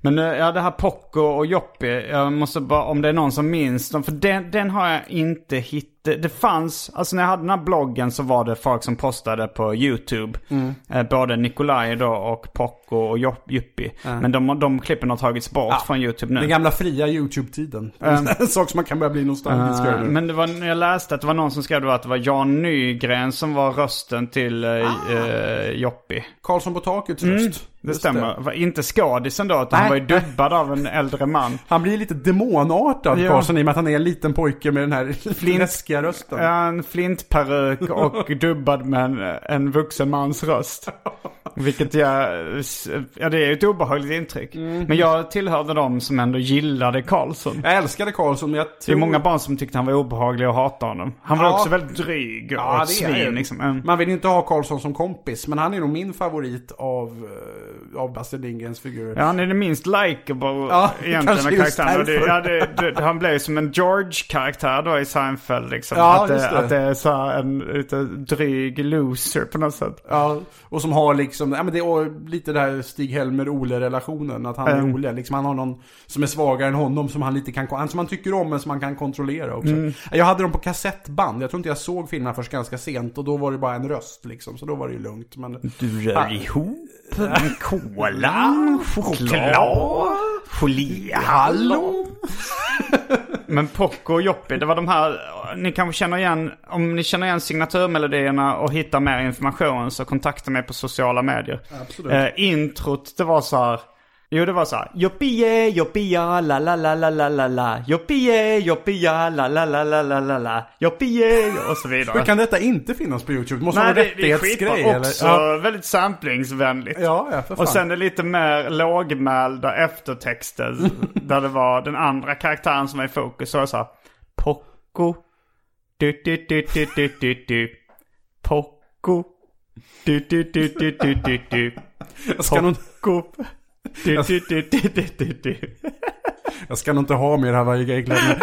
Men eh, ja, det här Poco och Joppi, jag måste bara, om det är någon som minns dem, för den, den har jag inte hittat. Det fanns, alltså när jag hade den här bloggen så var det folk som postade på YouTube. Mm. Eh, både Nikolaj då och Poco och Joppi. Mm. Men de, de klippen har tagits bort ja. från YouTube nu. Den gamla fria YouTube-tiden. Mm. En sak som man kan börja bli nostalgisk uh, Men det var, när jag läste att det var någon som skrev att det var Jan Nygren som var rösten till uh, ah. uh, Joppi. Karlsson på takets röst. Det stämmer. Det. Inte skådisen då, utan han var ju dubbad av en äldre man. Han blir lite demonartad ja. Karlsson i och med att han är en liten pojke med den här Flint, läskiga rösten. En flintperuk och dubbad med en, en vuxen mans röst. Vilket jag, ja det är ju ett obehagligt intryck. Mm. Men jag tillhörde de som ändå gillade Karlsson. Jag älskade Karlsson men jag tror... Det är många barn som tyckte han var obehaglig och hatade honom. Han var ja. också väldigt dryg och ja, svin liksom. Mm. Man vill inte ha Karlsson som kompis. Men han är nog min favorit av, eh, av Basse Lindgrens figurer. Ja han är det minst likeable ja, egentligen med karaktären. Det, ja, det, det, han blev som en George-karaktär då i Seinfeld liksom. Ja, att, det, att det är så en lite dryg loser på något sätt. Ja, och som har liksom ja men det är lite det här Stig-Helmer-Ole-relationen. Att han är mm. Ole, liksom han har någon som är svagare än honom som han lite kan, som han tycker om men som han kan kontrollera också. Mm. Jag hade dem på kassettband, jag tror inte jag såg filmerna först ganska sent och då var det bara en röst liksom. Så då var det ju lugnt. Men, du rör ah. ihop cola, choklad, geléhallon. Men Poco och Joppi, det var de här, ni kanske känner igen, om ni känner igen signaturmelodierna och hittar mer information så kontakta mig på sociala medier. Absolut. Eh, introt, det var så här, Jo det var så här. Joppie, joppia, la la la la la la la. Joppie, joppia, la la la la la la la. Joppie och så vidare. Hur kan detta inte finnas på YouTube? Det måste Nej, vara en rättighetsgrej eller? också ja. väldigt samplingsvänligt. Ja, ja för fan. Och sen det lite mer lågmälda eftertexter. där det var den andra karaktären som var i fokus. Så så här. Poco. Du du du du du du du. Poco. Du du du du du du du. Jag ska nog... Du, du, du, du, du, du. Jag ska nog inte ha mer Hawaii-kläder.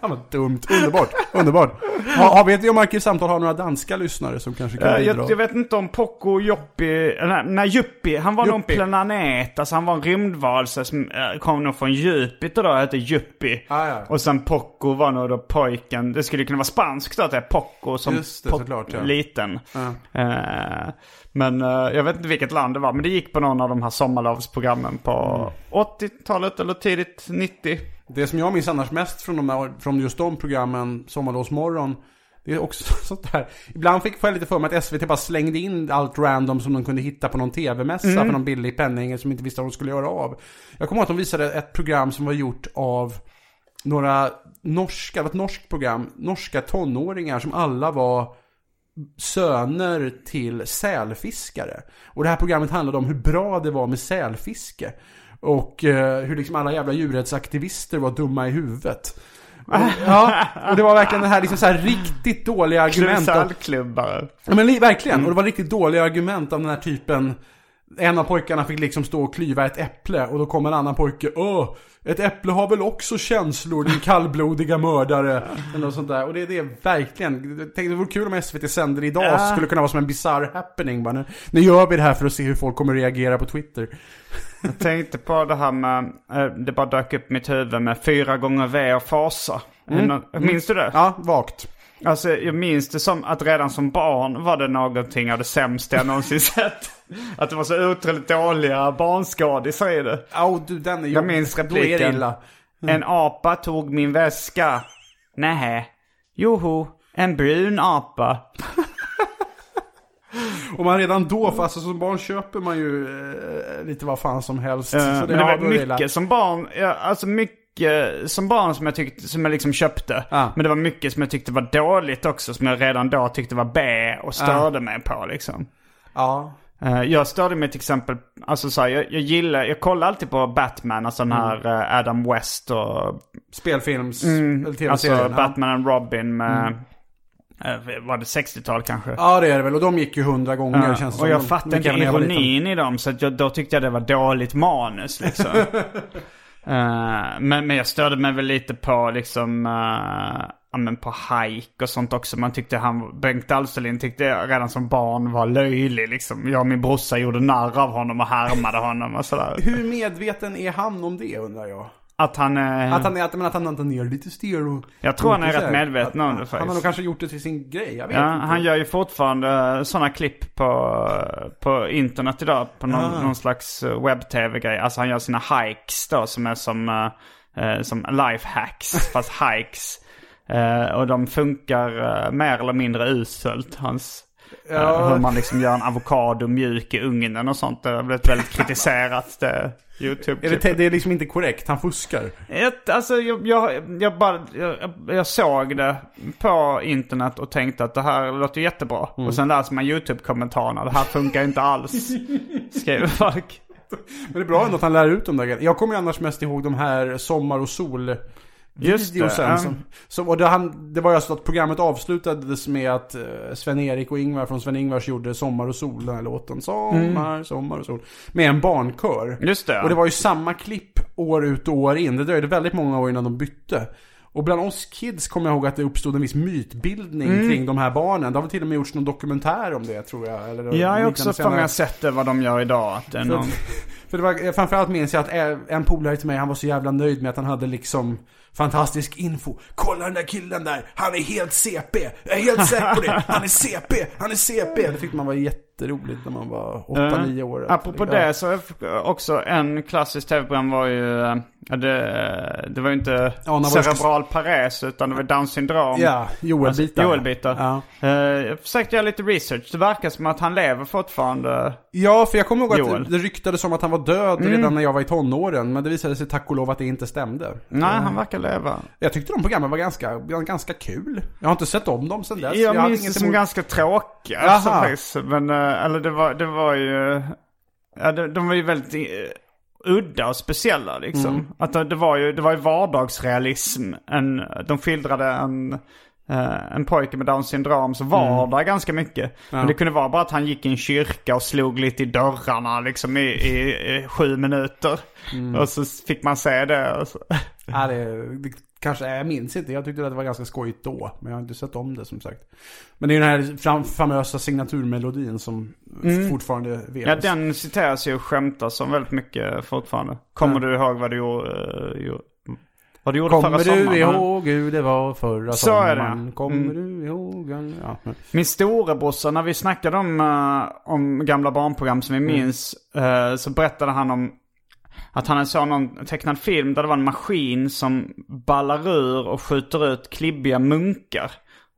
Fan vad dumt. Underbart. Underbart. Ha, ha, vet vi om Arkivsamtal har några danska lyssnare som kanske kan bidra? Jag, jag vet inte om Poco och Joppi, nej, nej Juppi, han var Juppi. någon planet, alltså han var en rymdvarelse som äh, kom nog från Jupiter då, hette Juppi. Ah, ja. Och sen Poco var nog då pojken, det skulle kunna vara spanskt då, att det är Poco som Just det, såklart, ja. liten. Ah. Uh, men uh, jag vet inte vilket land det var, men det gick på någon av de här sommarlovsprogrammen på mm. 80-talet eller tidigt 90. Det som jag minns annars mest från, de här, från just de programmen, Sommarlovsmorgon, Det är också sånt där. Ibland fick jag lite för mig att SVT bara slängde in allt random som de kunde hitta på någon tv-mässa för någon billig penning som inte visste vad de skulle göra av. Jag kommer ihåg att de visade ett program som var gjort av några norska, det var ett norskt program, norska tonåringar som alla var söner till sälfiskare. Och det här programmet handlade om hur bra det var med sälfiske. Och eh, hur liksom alla jävla djurrättsaktivister var dumma i huvudet. Och, ja, och det var verkligen det här liksom så här riktigt dåliga argument. Krusallklubbare. Ja men li- verkligen, och det var riktigt dåliga argument av den här typen. En av pojkarna fick liksom stå och klyva ett äpple och då kom en annan pojke. Åh, ett äpple har väl också känslor din kallblodiga mördare. Eller sånt där. Och det, det är verkligen, jag tänkte det vore kul om SVT sänder idag. Ja. Skulle kunna vara som en bizarr happening. Bara, nu, nu gör vi det här för att se hur folk kommer reagera på Twitter. Jag tänkte på det här med, eh, det bara dök upp i mitt huvud med fyra gånger V och fasa. Mm. Minns du det? Ja, vagt. Alltså jag minns det som att redan som barn var det någonting av det sämsta jag någonsin sett. Att det var så otroligt dåliga barnskådisar i det. Och du, den är Jag minns Då är det repliken. illa. En apa tog min väska. Nähä. Joho, en brun apa. Och man redan då, för alltså som barn köper man ju eh, lite vad fan som helst. Eh, Så men det var är illa. mycket som barn, ja, alltså mycket som barn som jag tyckte, som jag liksom köpte. Ja. Men det var mycket som jag tyckte var dåligt också, som jag redan då tyckte var B och störde mig på liksom. Ja. Eh, Jag störde mig till exempel, alltså så här, jag, jag gillar, jag kollar alltid på Batman, alltså den här eh, Adam West och Spelfilms, eller tv-serien. alltså. Batman and Robin med, eh, var det 60-tal kanske? Ja det är det väl, och de gick ju hundra gånger Ja, känns det och jag De- fattar de inte ironin i dem så att jag, då tyckte jag det var dåligt manus liksom. Eh, men, men jag störde mig väl lite på liksom, uh, ja men på hike och sånt också. Man tyckte han, Bengt Alsterlind tyckte jag redan som barn var löjlig liksom. Jag och min brorsa gjorde narr av honom och härmade honom och sådär. Hur medveten är han om det undrar jag? Att han, eh, Att han är, att, men att han inte ner lite stereo. Jag tror han är rätt medveten om det Han faktiskt. har nog kanske gjort det till sin grej, jag vet Ja, inte. han gör ju fortfarande sådana klipp på, på internet idag. På någon, Ah. någon slags eh, webb-tv-grej. Alltså han gör sina hikes då som är som, eh, eh, som lifehacks fast hikes. Eh, och de funkar eh, mer eller mindre uselt. Hans, eh, Ja. hur man liksom gör en avokado mjuk i ugnen och sånt. Det har blivit väldigt kritiserat. Det, YouTube Är det, det är liksom inte korrekt, han fuskar. ett, alltså jag, jag, jag bara, jag, jag såg det på internet och tänkte att det här låter jättebra. Och sen läser man YouTube-kommentarerna. Det här funkar inte alls. Skriver folk. Men det är bra ändå att han lär ut de där grejerna. Jag kommer ju annars mest ihåg de här Sommar och sol Just det, videosen ja. som, som, och det, han, det var ju alltså att programmet avslutades med att eh, Sven-Erik och Ingvar från Sven-Ingvars gjorde Sommar och sol, den här låten. Sommar, sommar och sol. Med en barnkör. Just det. Och det var ju samma klipp år ut och år in. Det dröjde väldigt många år innan de bytte. Och bland oss kids kommer jag ihåg att det uppstod en viss mytbildning Mm. kring de här barnen. Det har väl till och med gjorts någon dokumentär om det tror jag. Eller Jag har också för mig sett det vad de gör idag. Att det är För, någon... för det var, framförallt minns jag att en polare till mig, han var så jävla nöjd med att han hade liksom fantastisk info. Kolla den där killen där, han är helt CP. Jag är helt säker på det. Han är CP, han är CP. Det tyckte man var jätteroligt när man var 8-9 år. Apropå Ja. det så är också en klassisk tv-program var ju, det, det var ju inte Ja, cerebral pares utan det var Downs syndrom. Ja, Joel-bitar. Alltså, Joel-bitar. Ja. Eh, jag försökte göra lite research. Det verkar som att han lever fortfarande. Ja, för jag kommer ihåg att Joel. det, ryktades om att han var död redan när jag var i tonåren. Men det visade sig tack och lov att det inte stämde. Nej, han verkar leva. Jag tyckte de programmen var ganska, ganska kul. Jag har inte sett om dem sen dess. Jag, hade minns det som ganska tråkiga. Alltså. Men, eh, eller det var, det var ju... Ja, de, de var ju väldigt eh, udda och speciella liksom. Mm. Att det, det var ju, det var ju vardagsrealism. En, de skildrade en, eh, en pojke med Downs syndrom så vardag ganska mycket. Men det kunde vara bara att han gick i en kyrka och slog lite i dörrarna liksom i, i, i sju minuter. Och så fick man se det. Och så. Ja, det, det kanske, jag minns inte. Jag tyckte att det var ganska skojigt då. Men jag har inte sett om det som sagt. Men det är den här fram, famösa signaturmelodin som fortfarande velas. Mm. Ja, den citeras ju och skämtas om väldigt mycket fortfarande. Kommer du ihåg vad du gjorde? eh, vad du gjorde Kommer förra sommaren? du ihåg hur det var förra Så är det. sommaren? Kommer Mm. du ihåg? Ja. Min storebrorsa, när vi snackade om, eh, om gamla barnprogram som vi Mm. minns, eh, så berättade han om att han såg någon tecknad film där det var en maskin som ballar ur och skjuter ut klibbiga munkar.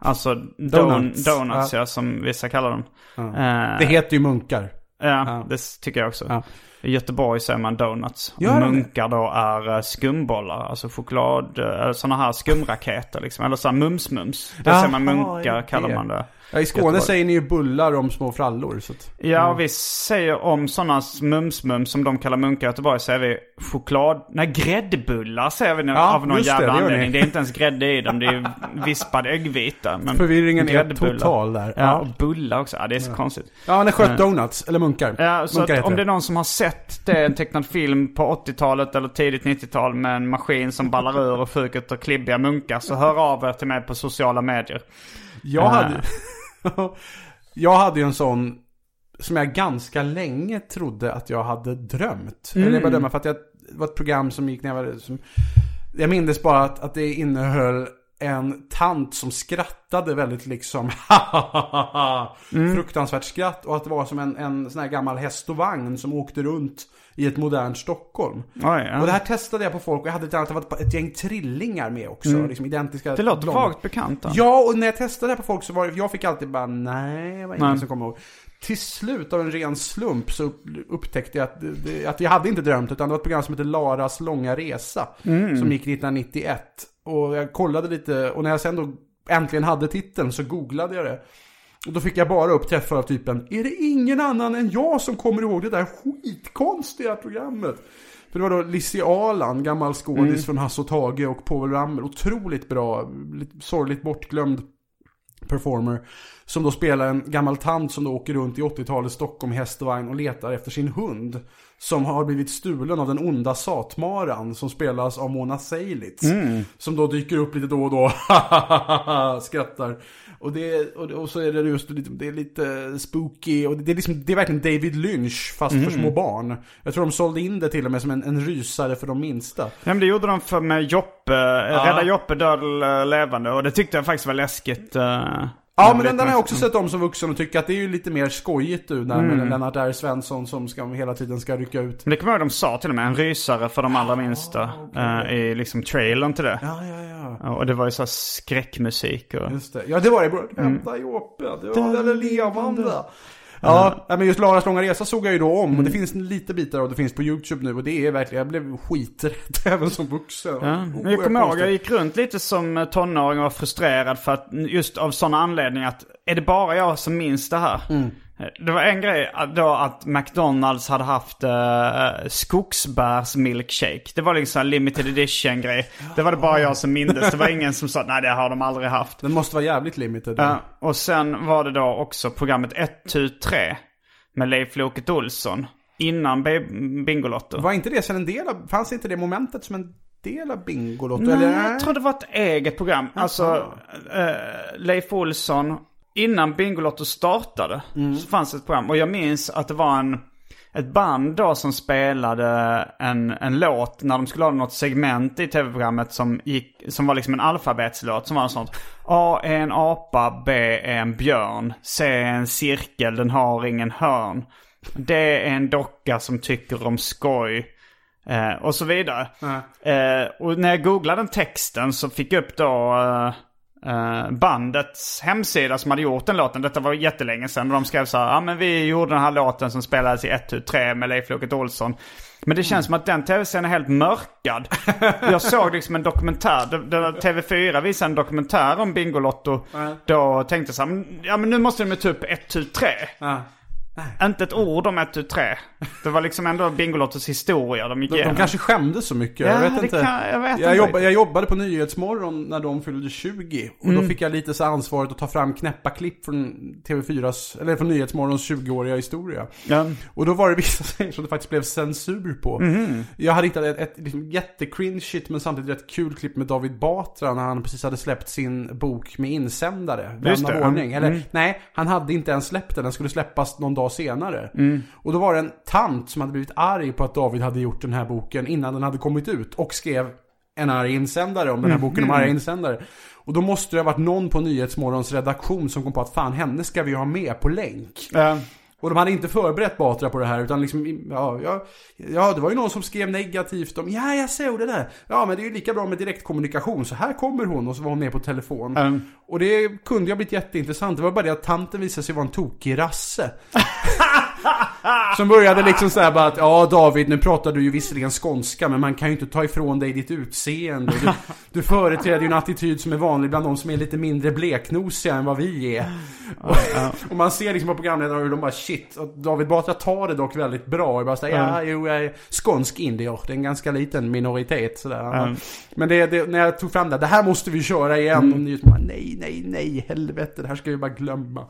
Alltså don, Donuts. donuts, Ja. ja. som vissa kallar dem. Eh, Det heter ju munkar. Ja, det tycker jag också. Ja. I Göteborg säger man donuts. Gör det? Munkar då är eh, skumbollar, alltså choklad, eh, sådana här skumraketer liksom. Eller såhär mums-mums. Det säger man munkar, det. kallar man det. Ja, I Skåne Göteborg. säger ni ju bullar om små frallor. Så att, Ja, vi säger om sådana mums-mums som de kallar munkar i Göteborg, säger vi choklad... Nej, gräddbullar säger vi nu Ja, av någon jävla det anledning. Det är inte ens grädde i dem, det är vispad äggvita. Men Förvirringen är total där. Ja, Ja. bullar också. Ja, det är så konstigt. ja, han har skött donuts, eller munkar. Ja, så munkar om det är någon som har sett det, en tecknad film på 80-talet eller tidigt 90-tal med en maskin som ballar ur och sjukt och klibbiga munkar så hör av er till mig på sociala medier. Jag hade, jag hade ju en sån som jag ganska länge trodde att jag hade drömt. Eller jag bara drömma för att jag, det var ett program som gick när jag var... Som, jag minns bara att, att det innehöll en tant som skrattade väldigt liksom fruktansvärt skratt. Och att det var som en, en sån här gammal häst och vagn som åkte runt i ett modernt Stockholm. Oj, ja. Och det här testade jag på folk och jag hade ett, annat, var ett, gäng trillingar med också. Liksom identiska Det låter vagt bekant. då. Ja, och när jag testade det här på folk så var det, jag fick alltid bara nej, det var ingen Nej. som kom ihåg. Till slut av en ren slump så upp, upptäckte jag att, att jag hade inte drömt utan det var ett program som heter Laras långa resa. Som gick 1991. Och jag kollade lite och när jag sen då äntligen hade titeln så googlade jag det. Och då fick jag bara upp träffar av typen Är det ingen annan än jag som kommer ihåg det där skitkonstiga programmet? För det var då Lizzie Alan, gammal skådis från Hasse och Tage och Povel Ramel. Otroligt bra, sorgligt bortglömd performer. Som då spelar en gammal tant som då åker runt i 80-talets Stockholm i häst och vagn och letar efter sin hund. Som har blivit stulen av den onda satmaran som spelas av Mona Seilitz. Som då dyker upp lite då och då, skrattar. Och, det, och, och så är det just lite, det är lite spooky och det är, liksom, det är verkligen David Lynch fast för små barn. Jag tror de sålde in det till och med som en, en rysare för de minsta. Ja, men det gjorde de för med Joppe, ja. Rädda Joppe död levande. Och det tyckte jag faktiskt var läskigt. Ja, men den, den har jag också sett om som vuxen och tycker att det är ju lite mer skojigt nu där med Lennart R. Svensson som ska, hela tiden ska rycka ut. Men det kommer jag ihåg de sa till och med, en rysare för de allra minsta. eh, I liksom trailern till det. Ja, ja, ja. Ja, Och det var ju så skräckmusik och... Just det. Ja, det var det. Rädda Joppe, det var den levande. Ja, nej, men just Laras långa resa såg jag ju då om. Och det finns lite bitar och det finns på YouTube nu. Och det är verkligen, jag blev skiträdd även som vuxen. Ja, men jag kommer ihåg, jag gick runt lite som tonåring och var frustrerad för att just av sådana anledningar att är det bara jag som minns det här? Det var en grej då att McDonalds hade haft uh, skogsbärsmilkshake. Det var liksom en limited edition grej. Det var det bara jag som mindes. Det var ingen som sa nej det har de aldrig haft. Den måste vara jävligt limited. Ja, och sen var det då också programmet 1, 2, 3 med Leif Loket Olsson. Innan Bingolotto. Var inte det sen en del av, fanns inte det momentet som en del av Bingolotto? Nej, eller? jag tror det var ett eget program. Alltså, eh, Leif Olsson, innan Bingolotto startade, så fanns det ett program. Och jag minns att det var en, ett band då som spelade en, en låt när de skulle ha något segment i tv-programmet som, gick, som var liksom en alfabetslåt. Som var något sånt. A är en apa, B är en björn, C är en cirkel, den har ingen hörn. D är en docka som tycker om skoj. Eh, och så vidare. Eh, och när jag googlade den texten så fick jag upp då eh, eh, bandets hemsida som hade gjort den låten. Detta var jättelänge sedan. Och de skrev så här, ja men vi gjorde den här låten som spelades i 1, 3 med Leif Loket Olsson. Men det känns som att den tv-serien är helt mörkad. Jag såg liksom en dokumentär, det- det- TV4 visade en dokumentär om Bingolotto. Då tänkte jag så här, "Men- ja men nu måste de ju ta upp 1, 3. Ja. Inte ett ord om 1, 3. Det var liksom ändå Bingolottos historia de gick De, de igenom. kanske skämdes så mycket. Ja, jag vet inte. kan- jag vet jag, inte jobba, jag jobbade på Nyhetsmorgon när de fyllde 20. Och Mm. då fick jag lite så ansvaret att ta fram knäppa klipp från TV4s, eller från Nyhetsmorgons 20-åriga historia. Ja. Och då var det vissa grejer som det faktiskt blev censur på. Mhm. Jag hade hittat ett, ett liksom jättecringeigt men samtidigt rätt kul klipp med David Batra när han precis hade släppt sin bok med insändare. Vän av ordning. Eller Mm. nej, han hade inte ens släppt den. Den skulle släppas någon dag senare. Mm. Och då var det en tant som hade blivit arg på att David hade gjort den här boken innan den hade kommit ut. Och skrev en arg insändare om den här boken om arga insändare. Och då måste det ha varit någon på Nyhetsmorgons redaktion som kom på att fan henne ska vi ha med på länk. Ja. Och de hade inte förberett Batra på det här utan liksom, ja, ja, ja det var ju någon som skrev negativt om, ja jag såg det där. Ja men det är ju lika bra med direktkommunikation, så här kommer hon och så var hon med på telefon. Mm. Och det kunde ju ha blivit jätteintressant, det var bara det att tanten visade sig vara en tokig rasse. Som började liksom såhär bara att, ja David nu pratar du ju visserligen skånska men man kan ju inte ta ifrån dig ditt utseende. Du, du företräder ju en attityd som är vanlig bland de som är lite mindre bleknosiga än vad vi är. Och, och man ser liksom på programledarna hur de bara shit, och David Batra tar det dock väldigt bra. Och bara såhär, ja jo jag är skånsk indier, det är en ganska liten minoritet sådär. Men det, det, när jag tog fram det, det här måste vi köra igen. Och ni bara, nej, nej, nej, helvete, det här ska vi bara glömma.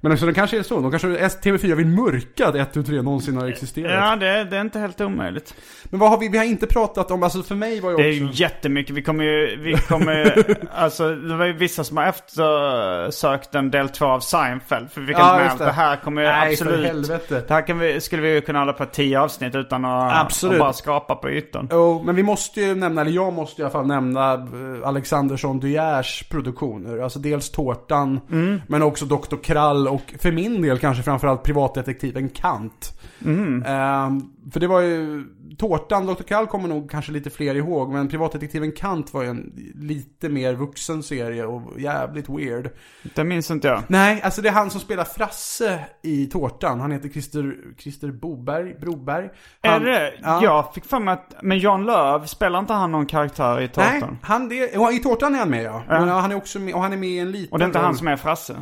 Men också, det kanske är så. De kanske TV4 vill mörka att 1, 2, 3 någonsin har existerat. Ja, det, det är inte helt omöjligt. Men vad har vi, vi har inte pratat om, alltså för mig var ju också... Det är ju jättemycket. Vi kommer ju, vi kommer alltså det var ju vissa som har eftersökt en del två av Seinfeld. För vi kan Ja, med det. det här kommer ju Nej, för absolut. helvete. Det här kan vi, skulle vi ju kunna hålla på tio avsnitt utan att Absolut. att bara skrapa på ytan. Jo, men vi måste ju nämna, eller jag måste i alla fall nämna eh, Alexandersson De Geers produktioner. Alltså dels Tårtan, Mm. men också Dr. Krall och för min del kanske framförallt privatdetektiven Kant. Mm. Ehm, för det var ju, Tårtan, Dr. Krall kommer nog kanske lite fler ihåg, men privatdetektiven Kant var ju en lite mer vuxen serie och jävligt weird. Det minns inte jag. Nej, alltså det är han som spelar Frasse i Tårtan. Han heter Christer, Christer Boberg, Broberg. Han, är det? Ja. Jag fick för mig att, men Jan Löv, spelar inte han någon karaktär i Nej, Tårtan? han det, i Tårtan är han med ja. Ja. Men, han är också med, och han är med i en liten Och det är inte han som är Frasse?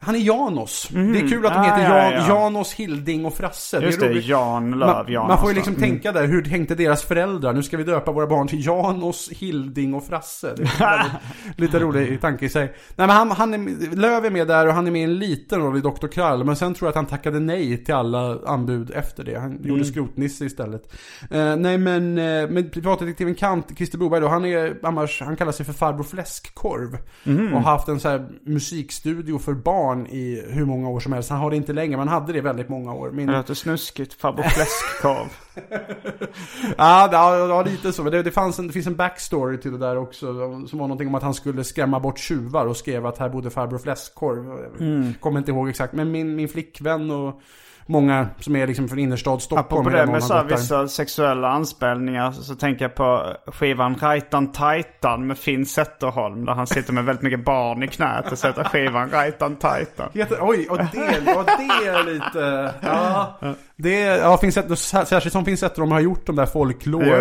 Han är Janos. Det är kul att de Ah, heter ja, Jan, ja. Janos, Hilding och Frasse. Just det, är det. Jan Löv, man, Janos. man får ju då. liksom Mm. tänka där, hur tänkte deras föräldrar? Nu ska vi döpa våra barn till Janos, Hilding och Frasse. Det är väldigt, lite rolig tanke i sig. Nej men han, han är, Löv är med där och han är med i en liten roll i Dr. Krall. Men sen tror jag att han tackade nej till alla anbud efter det. Han Mm. gjorde skrotnisse istället. Eh, nej men, uh, men privatdetektiven Kant, Christer Boberg då, han är annars, han kallar sig för farbror Fläskkorv. Mm. Och har haft en så här musikstudio för barn i hur många år som helst. Han har det inte längre, men han hade det väldigt många år. Min, Det låter snuskigt. Farbror Fläskkorv. Ja, ja, lite så. Det, det, fanns en, det finns en backstory till det där också. Som var någonting om att han skulle skrämma bort tjuvar och skrev att här bodde farbror Fläskkorv. Mm. Kommer inte ihåg exakt. Men min, min flickvän och många som är liksom från innerstad Stockholm. Apropå det med så vissa sexuella anspelningar så, så tänker jag på skivan Rajtan Tajtan med Finn Zetterholm. Där han sitter med väldigt mycket barn i knät och sätter skivan Rajtan Tajtan. Oj, och det, ja, det är lite... Ja, det, ja finns ett, särskilt som finns ett de har gjort de där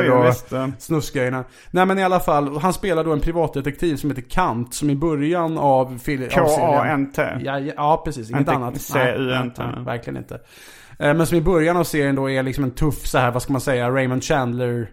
jo, och visst, snuskgrejerna. Nej men i alla fall, han spelar då en privatdetektiv som heter Kant, som i början av, K-A-N-T. Ja, ja, precis. Inget annat. C-U-N-T. Verkligen inte. Eh, Men som i början av serien då är liksom en tuff så här, vad ska man säga, Raymond Chandler,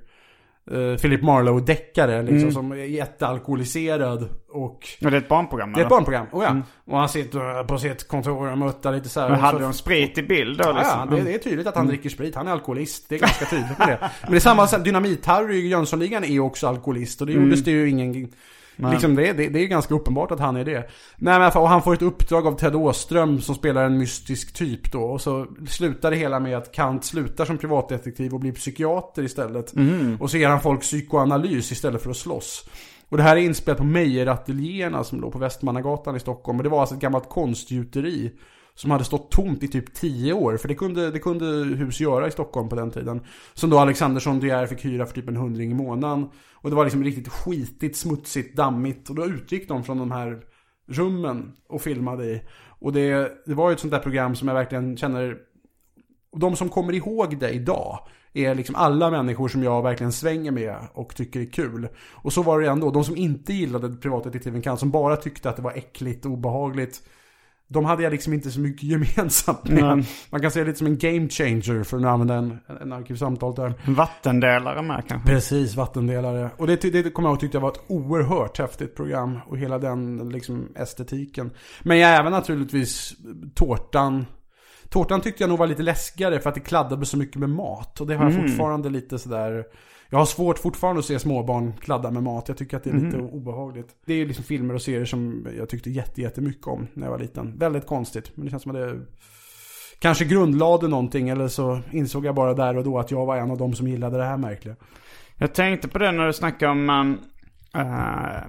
eh, Philip Marlowe-deckare liksom, Mm. som är jättealkoholiserad och... Och det är ett barnprogram Det är ett barnprogram, oh ja. Och han sitter på sitt kontor och muttar lite så här. Men hade så- de sprit i bild då Ja, liksom? ja, det, det är tydligt att han dricker sprit. Han är alkoholist. Det är ganska tydligt med det. Men det är samma Dynamit-Harry i Jönssonligan är också alkoholist. Och det gjordes det ju ingen... Liksom det, det, det är ganska uppenbart att han är det. Nej men och han får ett uppdrag av Ted Åström som spelar en mystisk typ då. Och så slutar det hela med att Kant slutar som privatdetektiv och blir psykiater istället. Och så ger han folk psykoanalys istället för att slåss. Och det här är inspelat på Meijerateljéerna som låg på Västmannagatan i Stockholm. Och det var alltså ett gammalt konstgjuteri. Som hade stått tomt i typ 10 år. För det kunde, det kunde hus göra i Stockholm på den tiden. Som då Alexandersson De Geer fick hyra för typ en hundring i månaden. Och det var liksom riktigt skitigt, smutsigt, dammigt. Och då utgick de från de här rummen och filmade i. Och det, det var ju ett sånt där program som jag verkligen känner... De som kommer ihåg det idag är liksom alla människor som jag verkligen svänger med och tycker är kul. Och så var det ändå. De som inte gillade privatdetektiven Kant, som bara tyckte att det var äckligt och obehagligt. De hade jag liksom inte så mycket gemensamt med. Nej. Man kan säga lite som en game changer för att använda en, en arkivsamtal där. Vattendelare med kanske? Precis, vattendelare. Och det, det kommer jag ihåg tyckte var ett oerhört häftigt program. Och hela den liksom estetiken. Men jag även naturligtvis tårtan. Tårtan tyckte jag nog var lite läskigare för att det kladdade så mycket med mat. Och det har jag fortfarande lite sådär... Jag har svårt fortfarande att se småbarn kladda med mat. Jag tycker att det är lite obehagligt. Det är liksom filmer och serier som jag tyckte jätte, jättemycket om när jag var liten. Väldigt konstigt. Men det känns som att det kanske grundlade någonting. Eller så insåg jag bara där och då att jag var en av de som gillade det här märkliga. Jag tänkte på det när du snackade om uh,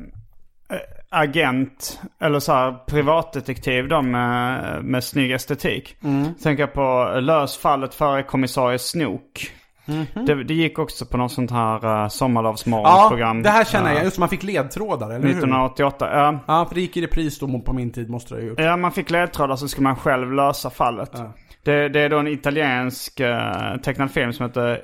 agent, eller så här privatdetektiv då med, med snygg estetik. Mm. Tänker på Lös fallet före kommissarie Snook. Mhm. Det, det gick också på något sånt här uh, Ja, sommarlovsmorgonprogram. det här känner jag. eh, Just man fick ledtrådar, eller hur? 1988. Ja. Ja, för det gick i repris då på min tid måste det ha gjort. Ja, man fick ledtrådar så skulle man själv lösa fallet. Det, det är då en italiensk uh, tecknad film som heter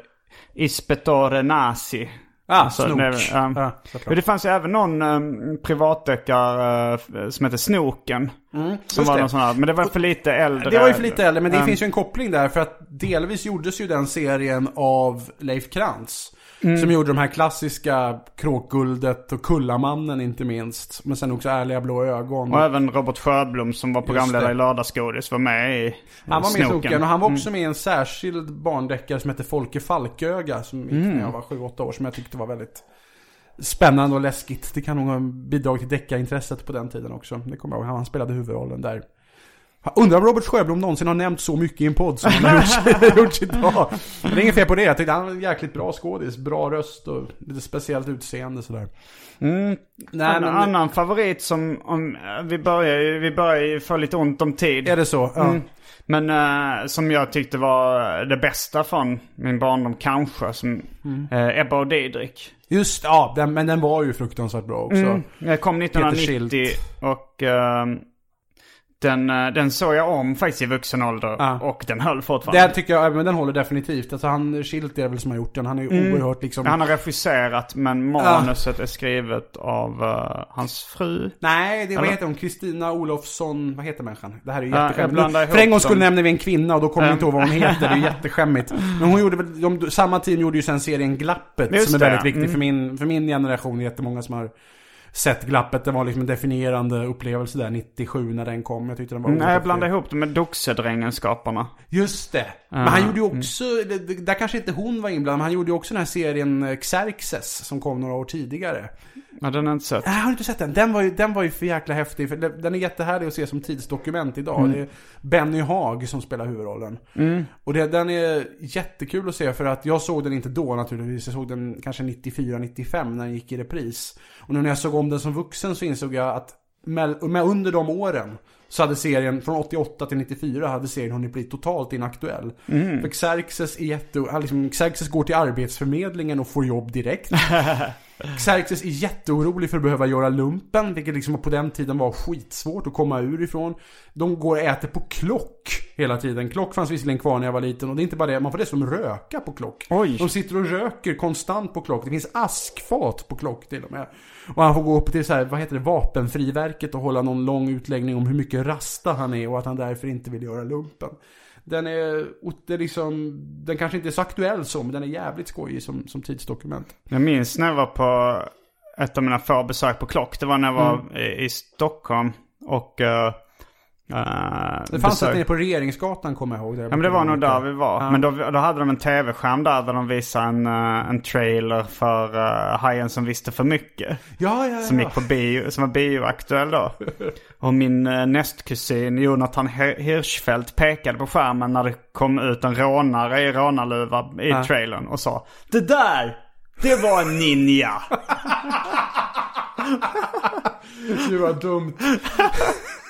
Ispettore Nasi. Ah, Alltså, Snook. det, ja. Men det fanns ju även någon um, privatdeckare uh, som heter Snoken. som Mm, just var det. någon sån här, men det var för lite äldre. Det var ju för lite äldre, men det Um, finns ju en koppling där. För att delvis gjordes ju den serien av Leif Krantz. Mm. Som gjorde de här klassiska Kråkguldet och Kullamannen inte minst. Men sen också Ärliga blå ögon. Och även Robert Sjöblom som var programledare i Lördagsgodis var med i Han var med i Snoken. Och han var Mm. också med i en särskild barndeckare som hette Folke Falköga. Som gick Mm. när jag var 7-8 år. Som jag tyckte var väldigt spännande och läskigt. Det kan nog ha bidragit till deckarintresset på den tiden också. Det kommer jag ihåg. Han spelade huvudrollen där. Undrar om Robert Sjöblom någonsin har nämnt så mycket i en podd som han har gjort, gjort idag. Men det är inget fel på det. Jag tyckte han var en jäkligt bra skådis. Bra röst och lite speciellt utseende sådär. Mm. Nej, en men- annan favorit som, om, vi börjar ju vi börjar ju få lite ont om tid. Är det så? Ja. Mm. Men eh, som jag tyckte var det bästa från min barndom kanske. Som Mm. eh, Ebba och Didrik. Just ja, den, men den var ju fruktansvärt bra också. Mm. Jag kom Peter 1990 och eh, den, eh, den såg jag om faktiskt i vuxen ålder. Ja. Och den höll fortfarande. Den tycker jag, men den håller definitivt. Alltså han, Schildt är väl som har gjort den. Han är ju Mm. oerhört liksom... Han har regisserat men manuset är skrivet av eh, hans fru. Nej, det, vad heter hon? Kristina Olofsson. Vad heter människan? Det här är ju Ja, jätteskämmigt. För en gång skulle nämner vi en kvinna och då kommer Ja. inte ihåg vad hon heter. Det är jätteskämmigt. Men hon gjorde väl, de, samma team gjorde ju sen serien Glappet. Just som är det, väldigt ja. viktig Mm. för, min, för min generation. Det är jättemånga som har sett Glappet. Det var liksom en definierande upplevelse där 97 när den kom. Jag tyckte den var Nej, jag häftig. ihop det med Doxedrängen-skaparna. Just det. Men han gjorde ju också, det- där kanske inte hon var inblandad, men han gjorde ju också den här serien Xerxes som kom några år tidigare. Ja, den har jag inte sett. Nej, har inte sett den. Den var ju, den var ju för jäkla häftig. För den är jättehärlig att se som tidsdokument idag. Det är Benny Haag som spelar huvudrollen. Och det, den är jättekul att se för att jag såg den inte då naturligtvis. Jag såg den kanske 94-95 när den gick i repris. Och nu när jag såg om den som vuxen så insåg jag att med, med under de åren så hade serien, från 88 till 94 hade serien hunnit bli totalt inaktuell. För Xerxes är jätte, liksom, Xerxes går till arbetsförmedlingen och får jobb direkt. Xerxes är jätteorolig för att behöva göra lumpen, vilket liksom på den tiden var skitsvårt att komma ur ifrån. De går och äter på klock hela tiden. Klock fanns visserligen kvar när jag var liten och det är inte bara det, man får dessutom röka på klock. Oj. De sitter och röker konstant på klock. Det finns askfat på klock till och med. Och han får gå upp till så här, vad heter det, vapenfriverket och hålla någon lång utläggning om hur mycket rasta han är och att han därför inte vill göra lumpen. Den är, det är liksom, den kanske inte är så aktuell så, men den är jävligt skojig som, som tidsdokument. Jag minns när jag var på ett av mina få besök på Klock. Det var när jag var Mm. i, i Stockholm. Och... Uh, Det fanns ett nere på Regeringsgatan kommer jag ihåg. Där Ja men det var nog där vi var. Ja. Men då, då hade de en tv-skärm där, där de visade en, eh, en trailer för uh, Hajen som visste för mycket. Ja, ja, ja. Som gick på bio, som var bioaktuell då. Och min uh, nästkusin Jonathan Hi- Hirschfeldt pekade på skärmen när det kom ut en rånare i rånarluva i Ja. trailern och sa Det där! Det var en ninja! Det var dumt.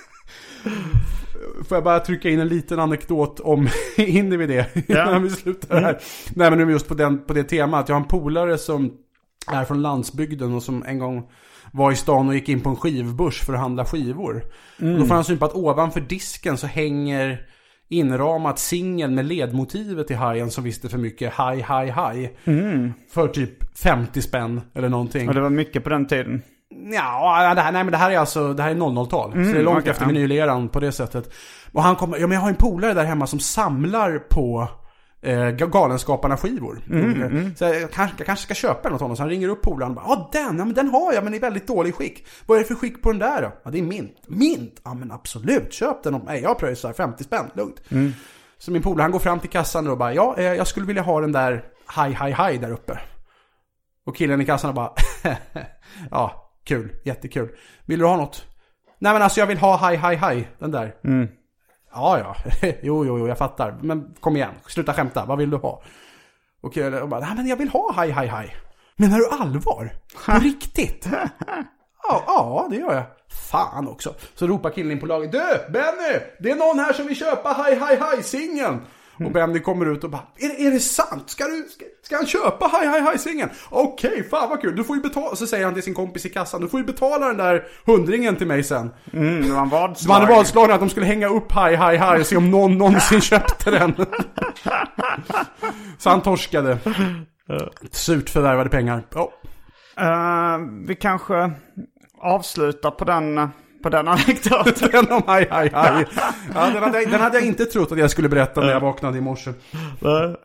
Får jag bara trycka in en liten anekdot om, hinner vi det? Ja. Innan vi slutar här. Nej men nu just på, den, på det temat. Jag har en polare som är från landsbygden och som en gång var i stan och gick in på en skivbörs för att handla skivor. Och då får han syn på att ovanför disken så hänger inramat singel med ledmotivet till hajen som visste för mycket. Haj, haj, haj. För typ 50 spänn eller någonting. Och det var mycket på den tiden. Ja, det här, nej men det här är alltså, det här är 00-tal. så det är långt okej, efter ja. vinyleran på det sättet. Och han kommer, ja men jag har en polare där hemma som samlar på eh, Ga- Galenskaparna-skivor. Så jag kanske, jag kanske ska köpa den åt honom. Så han ringer upp polaren och bara Ja den, ja men den har jag men i väldigt dålig skick. Vad är det för skick på den där då? Ja det är mint. Mint? Ja men absolut, köp den åt mig. Jag pröjsar 50 spänn, lugnt. Så min polare han går fram till kassan och bara Ja, eh, jag skulle vilja ha den där Haj Haj Haj där uppe. Och killen i kassan bara Ja, kul, jättekul. Vill du ha något? Nej men alltså jag vill ha Hi Hi Hi, den där. Ja, ja. jo, jo, jo, jag fattar. Men kom igen, sluta skämta. Vad vill du ha? Och killen bara, nej men jag vill ha Hi Hi Hi. Menar du allvar? På riktigt? Ja, ja, det gör jag. Fan också. Så ropar killen in på laget. Du, Benny! Det är någon här som vill köpa Hi Hi Hi-singeln. Och Benny kommer ut och bara, är, det- är det sant? Ska, du, ska, ska han köpa Hi Hi Hi-singeln? Okej, fan vad kul. Du får ju betala, så säger han till sin kompis i kassan, du får ju betala den där hundringen till mig sen. Mm, det var en De hade vadslag. vadslagna att de skulle hänga upp Hi Hi Hi och se om någon någonsin köpte den. så han torskade. Surt förvärvade pengar. Ja. Eh, vi kanske avslutar på den, på den anekdoten. Den om Hi Hi Hi. Ja, den, hade, jag- den hade jag inte trott att jag skulle berätta när jag vaknade i morse.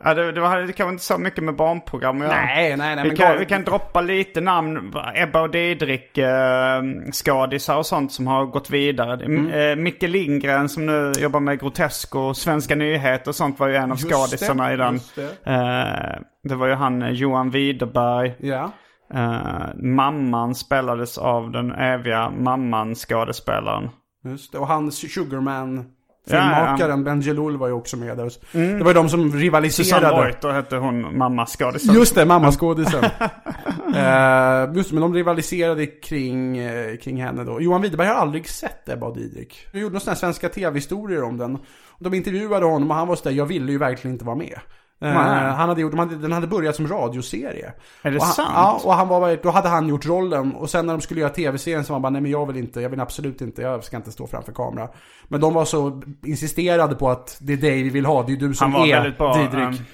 Ja, det, det var det kanske inte så mycket med barnprogram göra. Nej, nej, nej. Vi men kan, vi kan droppa lite namn. Ebba och Didrik, eh, skådisar och sånt som har gått vidare. Mm. Eh, Micke Lindgren som nu jobbar med Grotesco, Svenska nyheter och sånt var ju en av Just skådisarna det, i den. det. Eh, det var ju han eh, Johan Widerberg. Ja. Eh, mamman spelades av den eviga mamman-skådespelaren. Just det, och han Sugarman Ja, filmmakaren Ben Jelul var ju också med där. Det var ju de som Susanne rivaliserade. Reuter hette hon, mamma-skådisen. Just det, mammaskådisen. uh, just det, men de rivaliserade kring, eh, kring henne då. Johan Widerberg har aldrig sett Ebba och Didrik. Vi gjorde några sådana svenska tv-historier om den. De intervjuade honom och han var sådär, jag ville ju verkligen inte vara med. Nej. han hade gjort, de hade, den hade börjat som radioserie. Är det och han, sant? Ja, och han var, då hade han gjort rollen. Och sen när de skulle göra tv-serien så var han bara, nej men jag vill inte, jag vill absolut inte, jag ska inte stå framför kamera. Men de var så insisterade på att det är dig vi vill ha, det är du som Han var är väldigt bra, Didrik. um,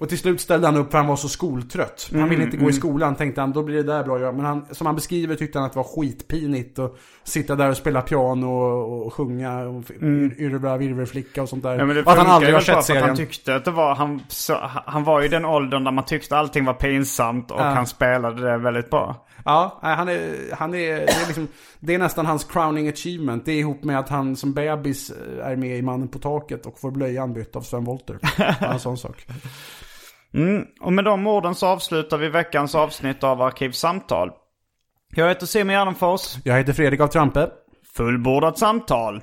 Och till slut ställde han upp för han var så skoltrött. Han ville inte gå i skolan tänkte han, då blir det där bra att göra. Men han, som han beskriver tyckte han att det var skitpinigt att sitta där och spela piano och, och sjunga och mm. virvelflicka och sånt där. Ja, men det och att han aldrig har sett serien. Han tyckte att det var, han, så, han var ju i den åldern där man tyckte allting var pinsamt och Ja. han spelade det väldigt bra. Ja, han är, han är, det är liksom, det är nästan hans crowning achievement. Det är ihop med att han som bebis är med i Mannen på taket och får blöjan bytt av Sven Wollter. En sån sak. Mm. Och med de orden så avslutar vi veckans avsnitt av Arkivsamtal. Jag heter Simon Gärdenfors. Jag heter Fredrik av Trampe. Fullbordat samtal.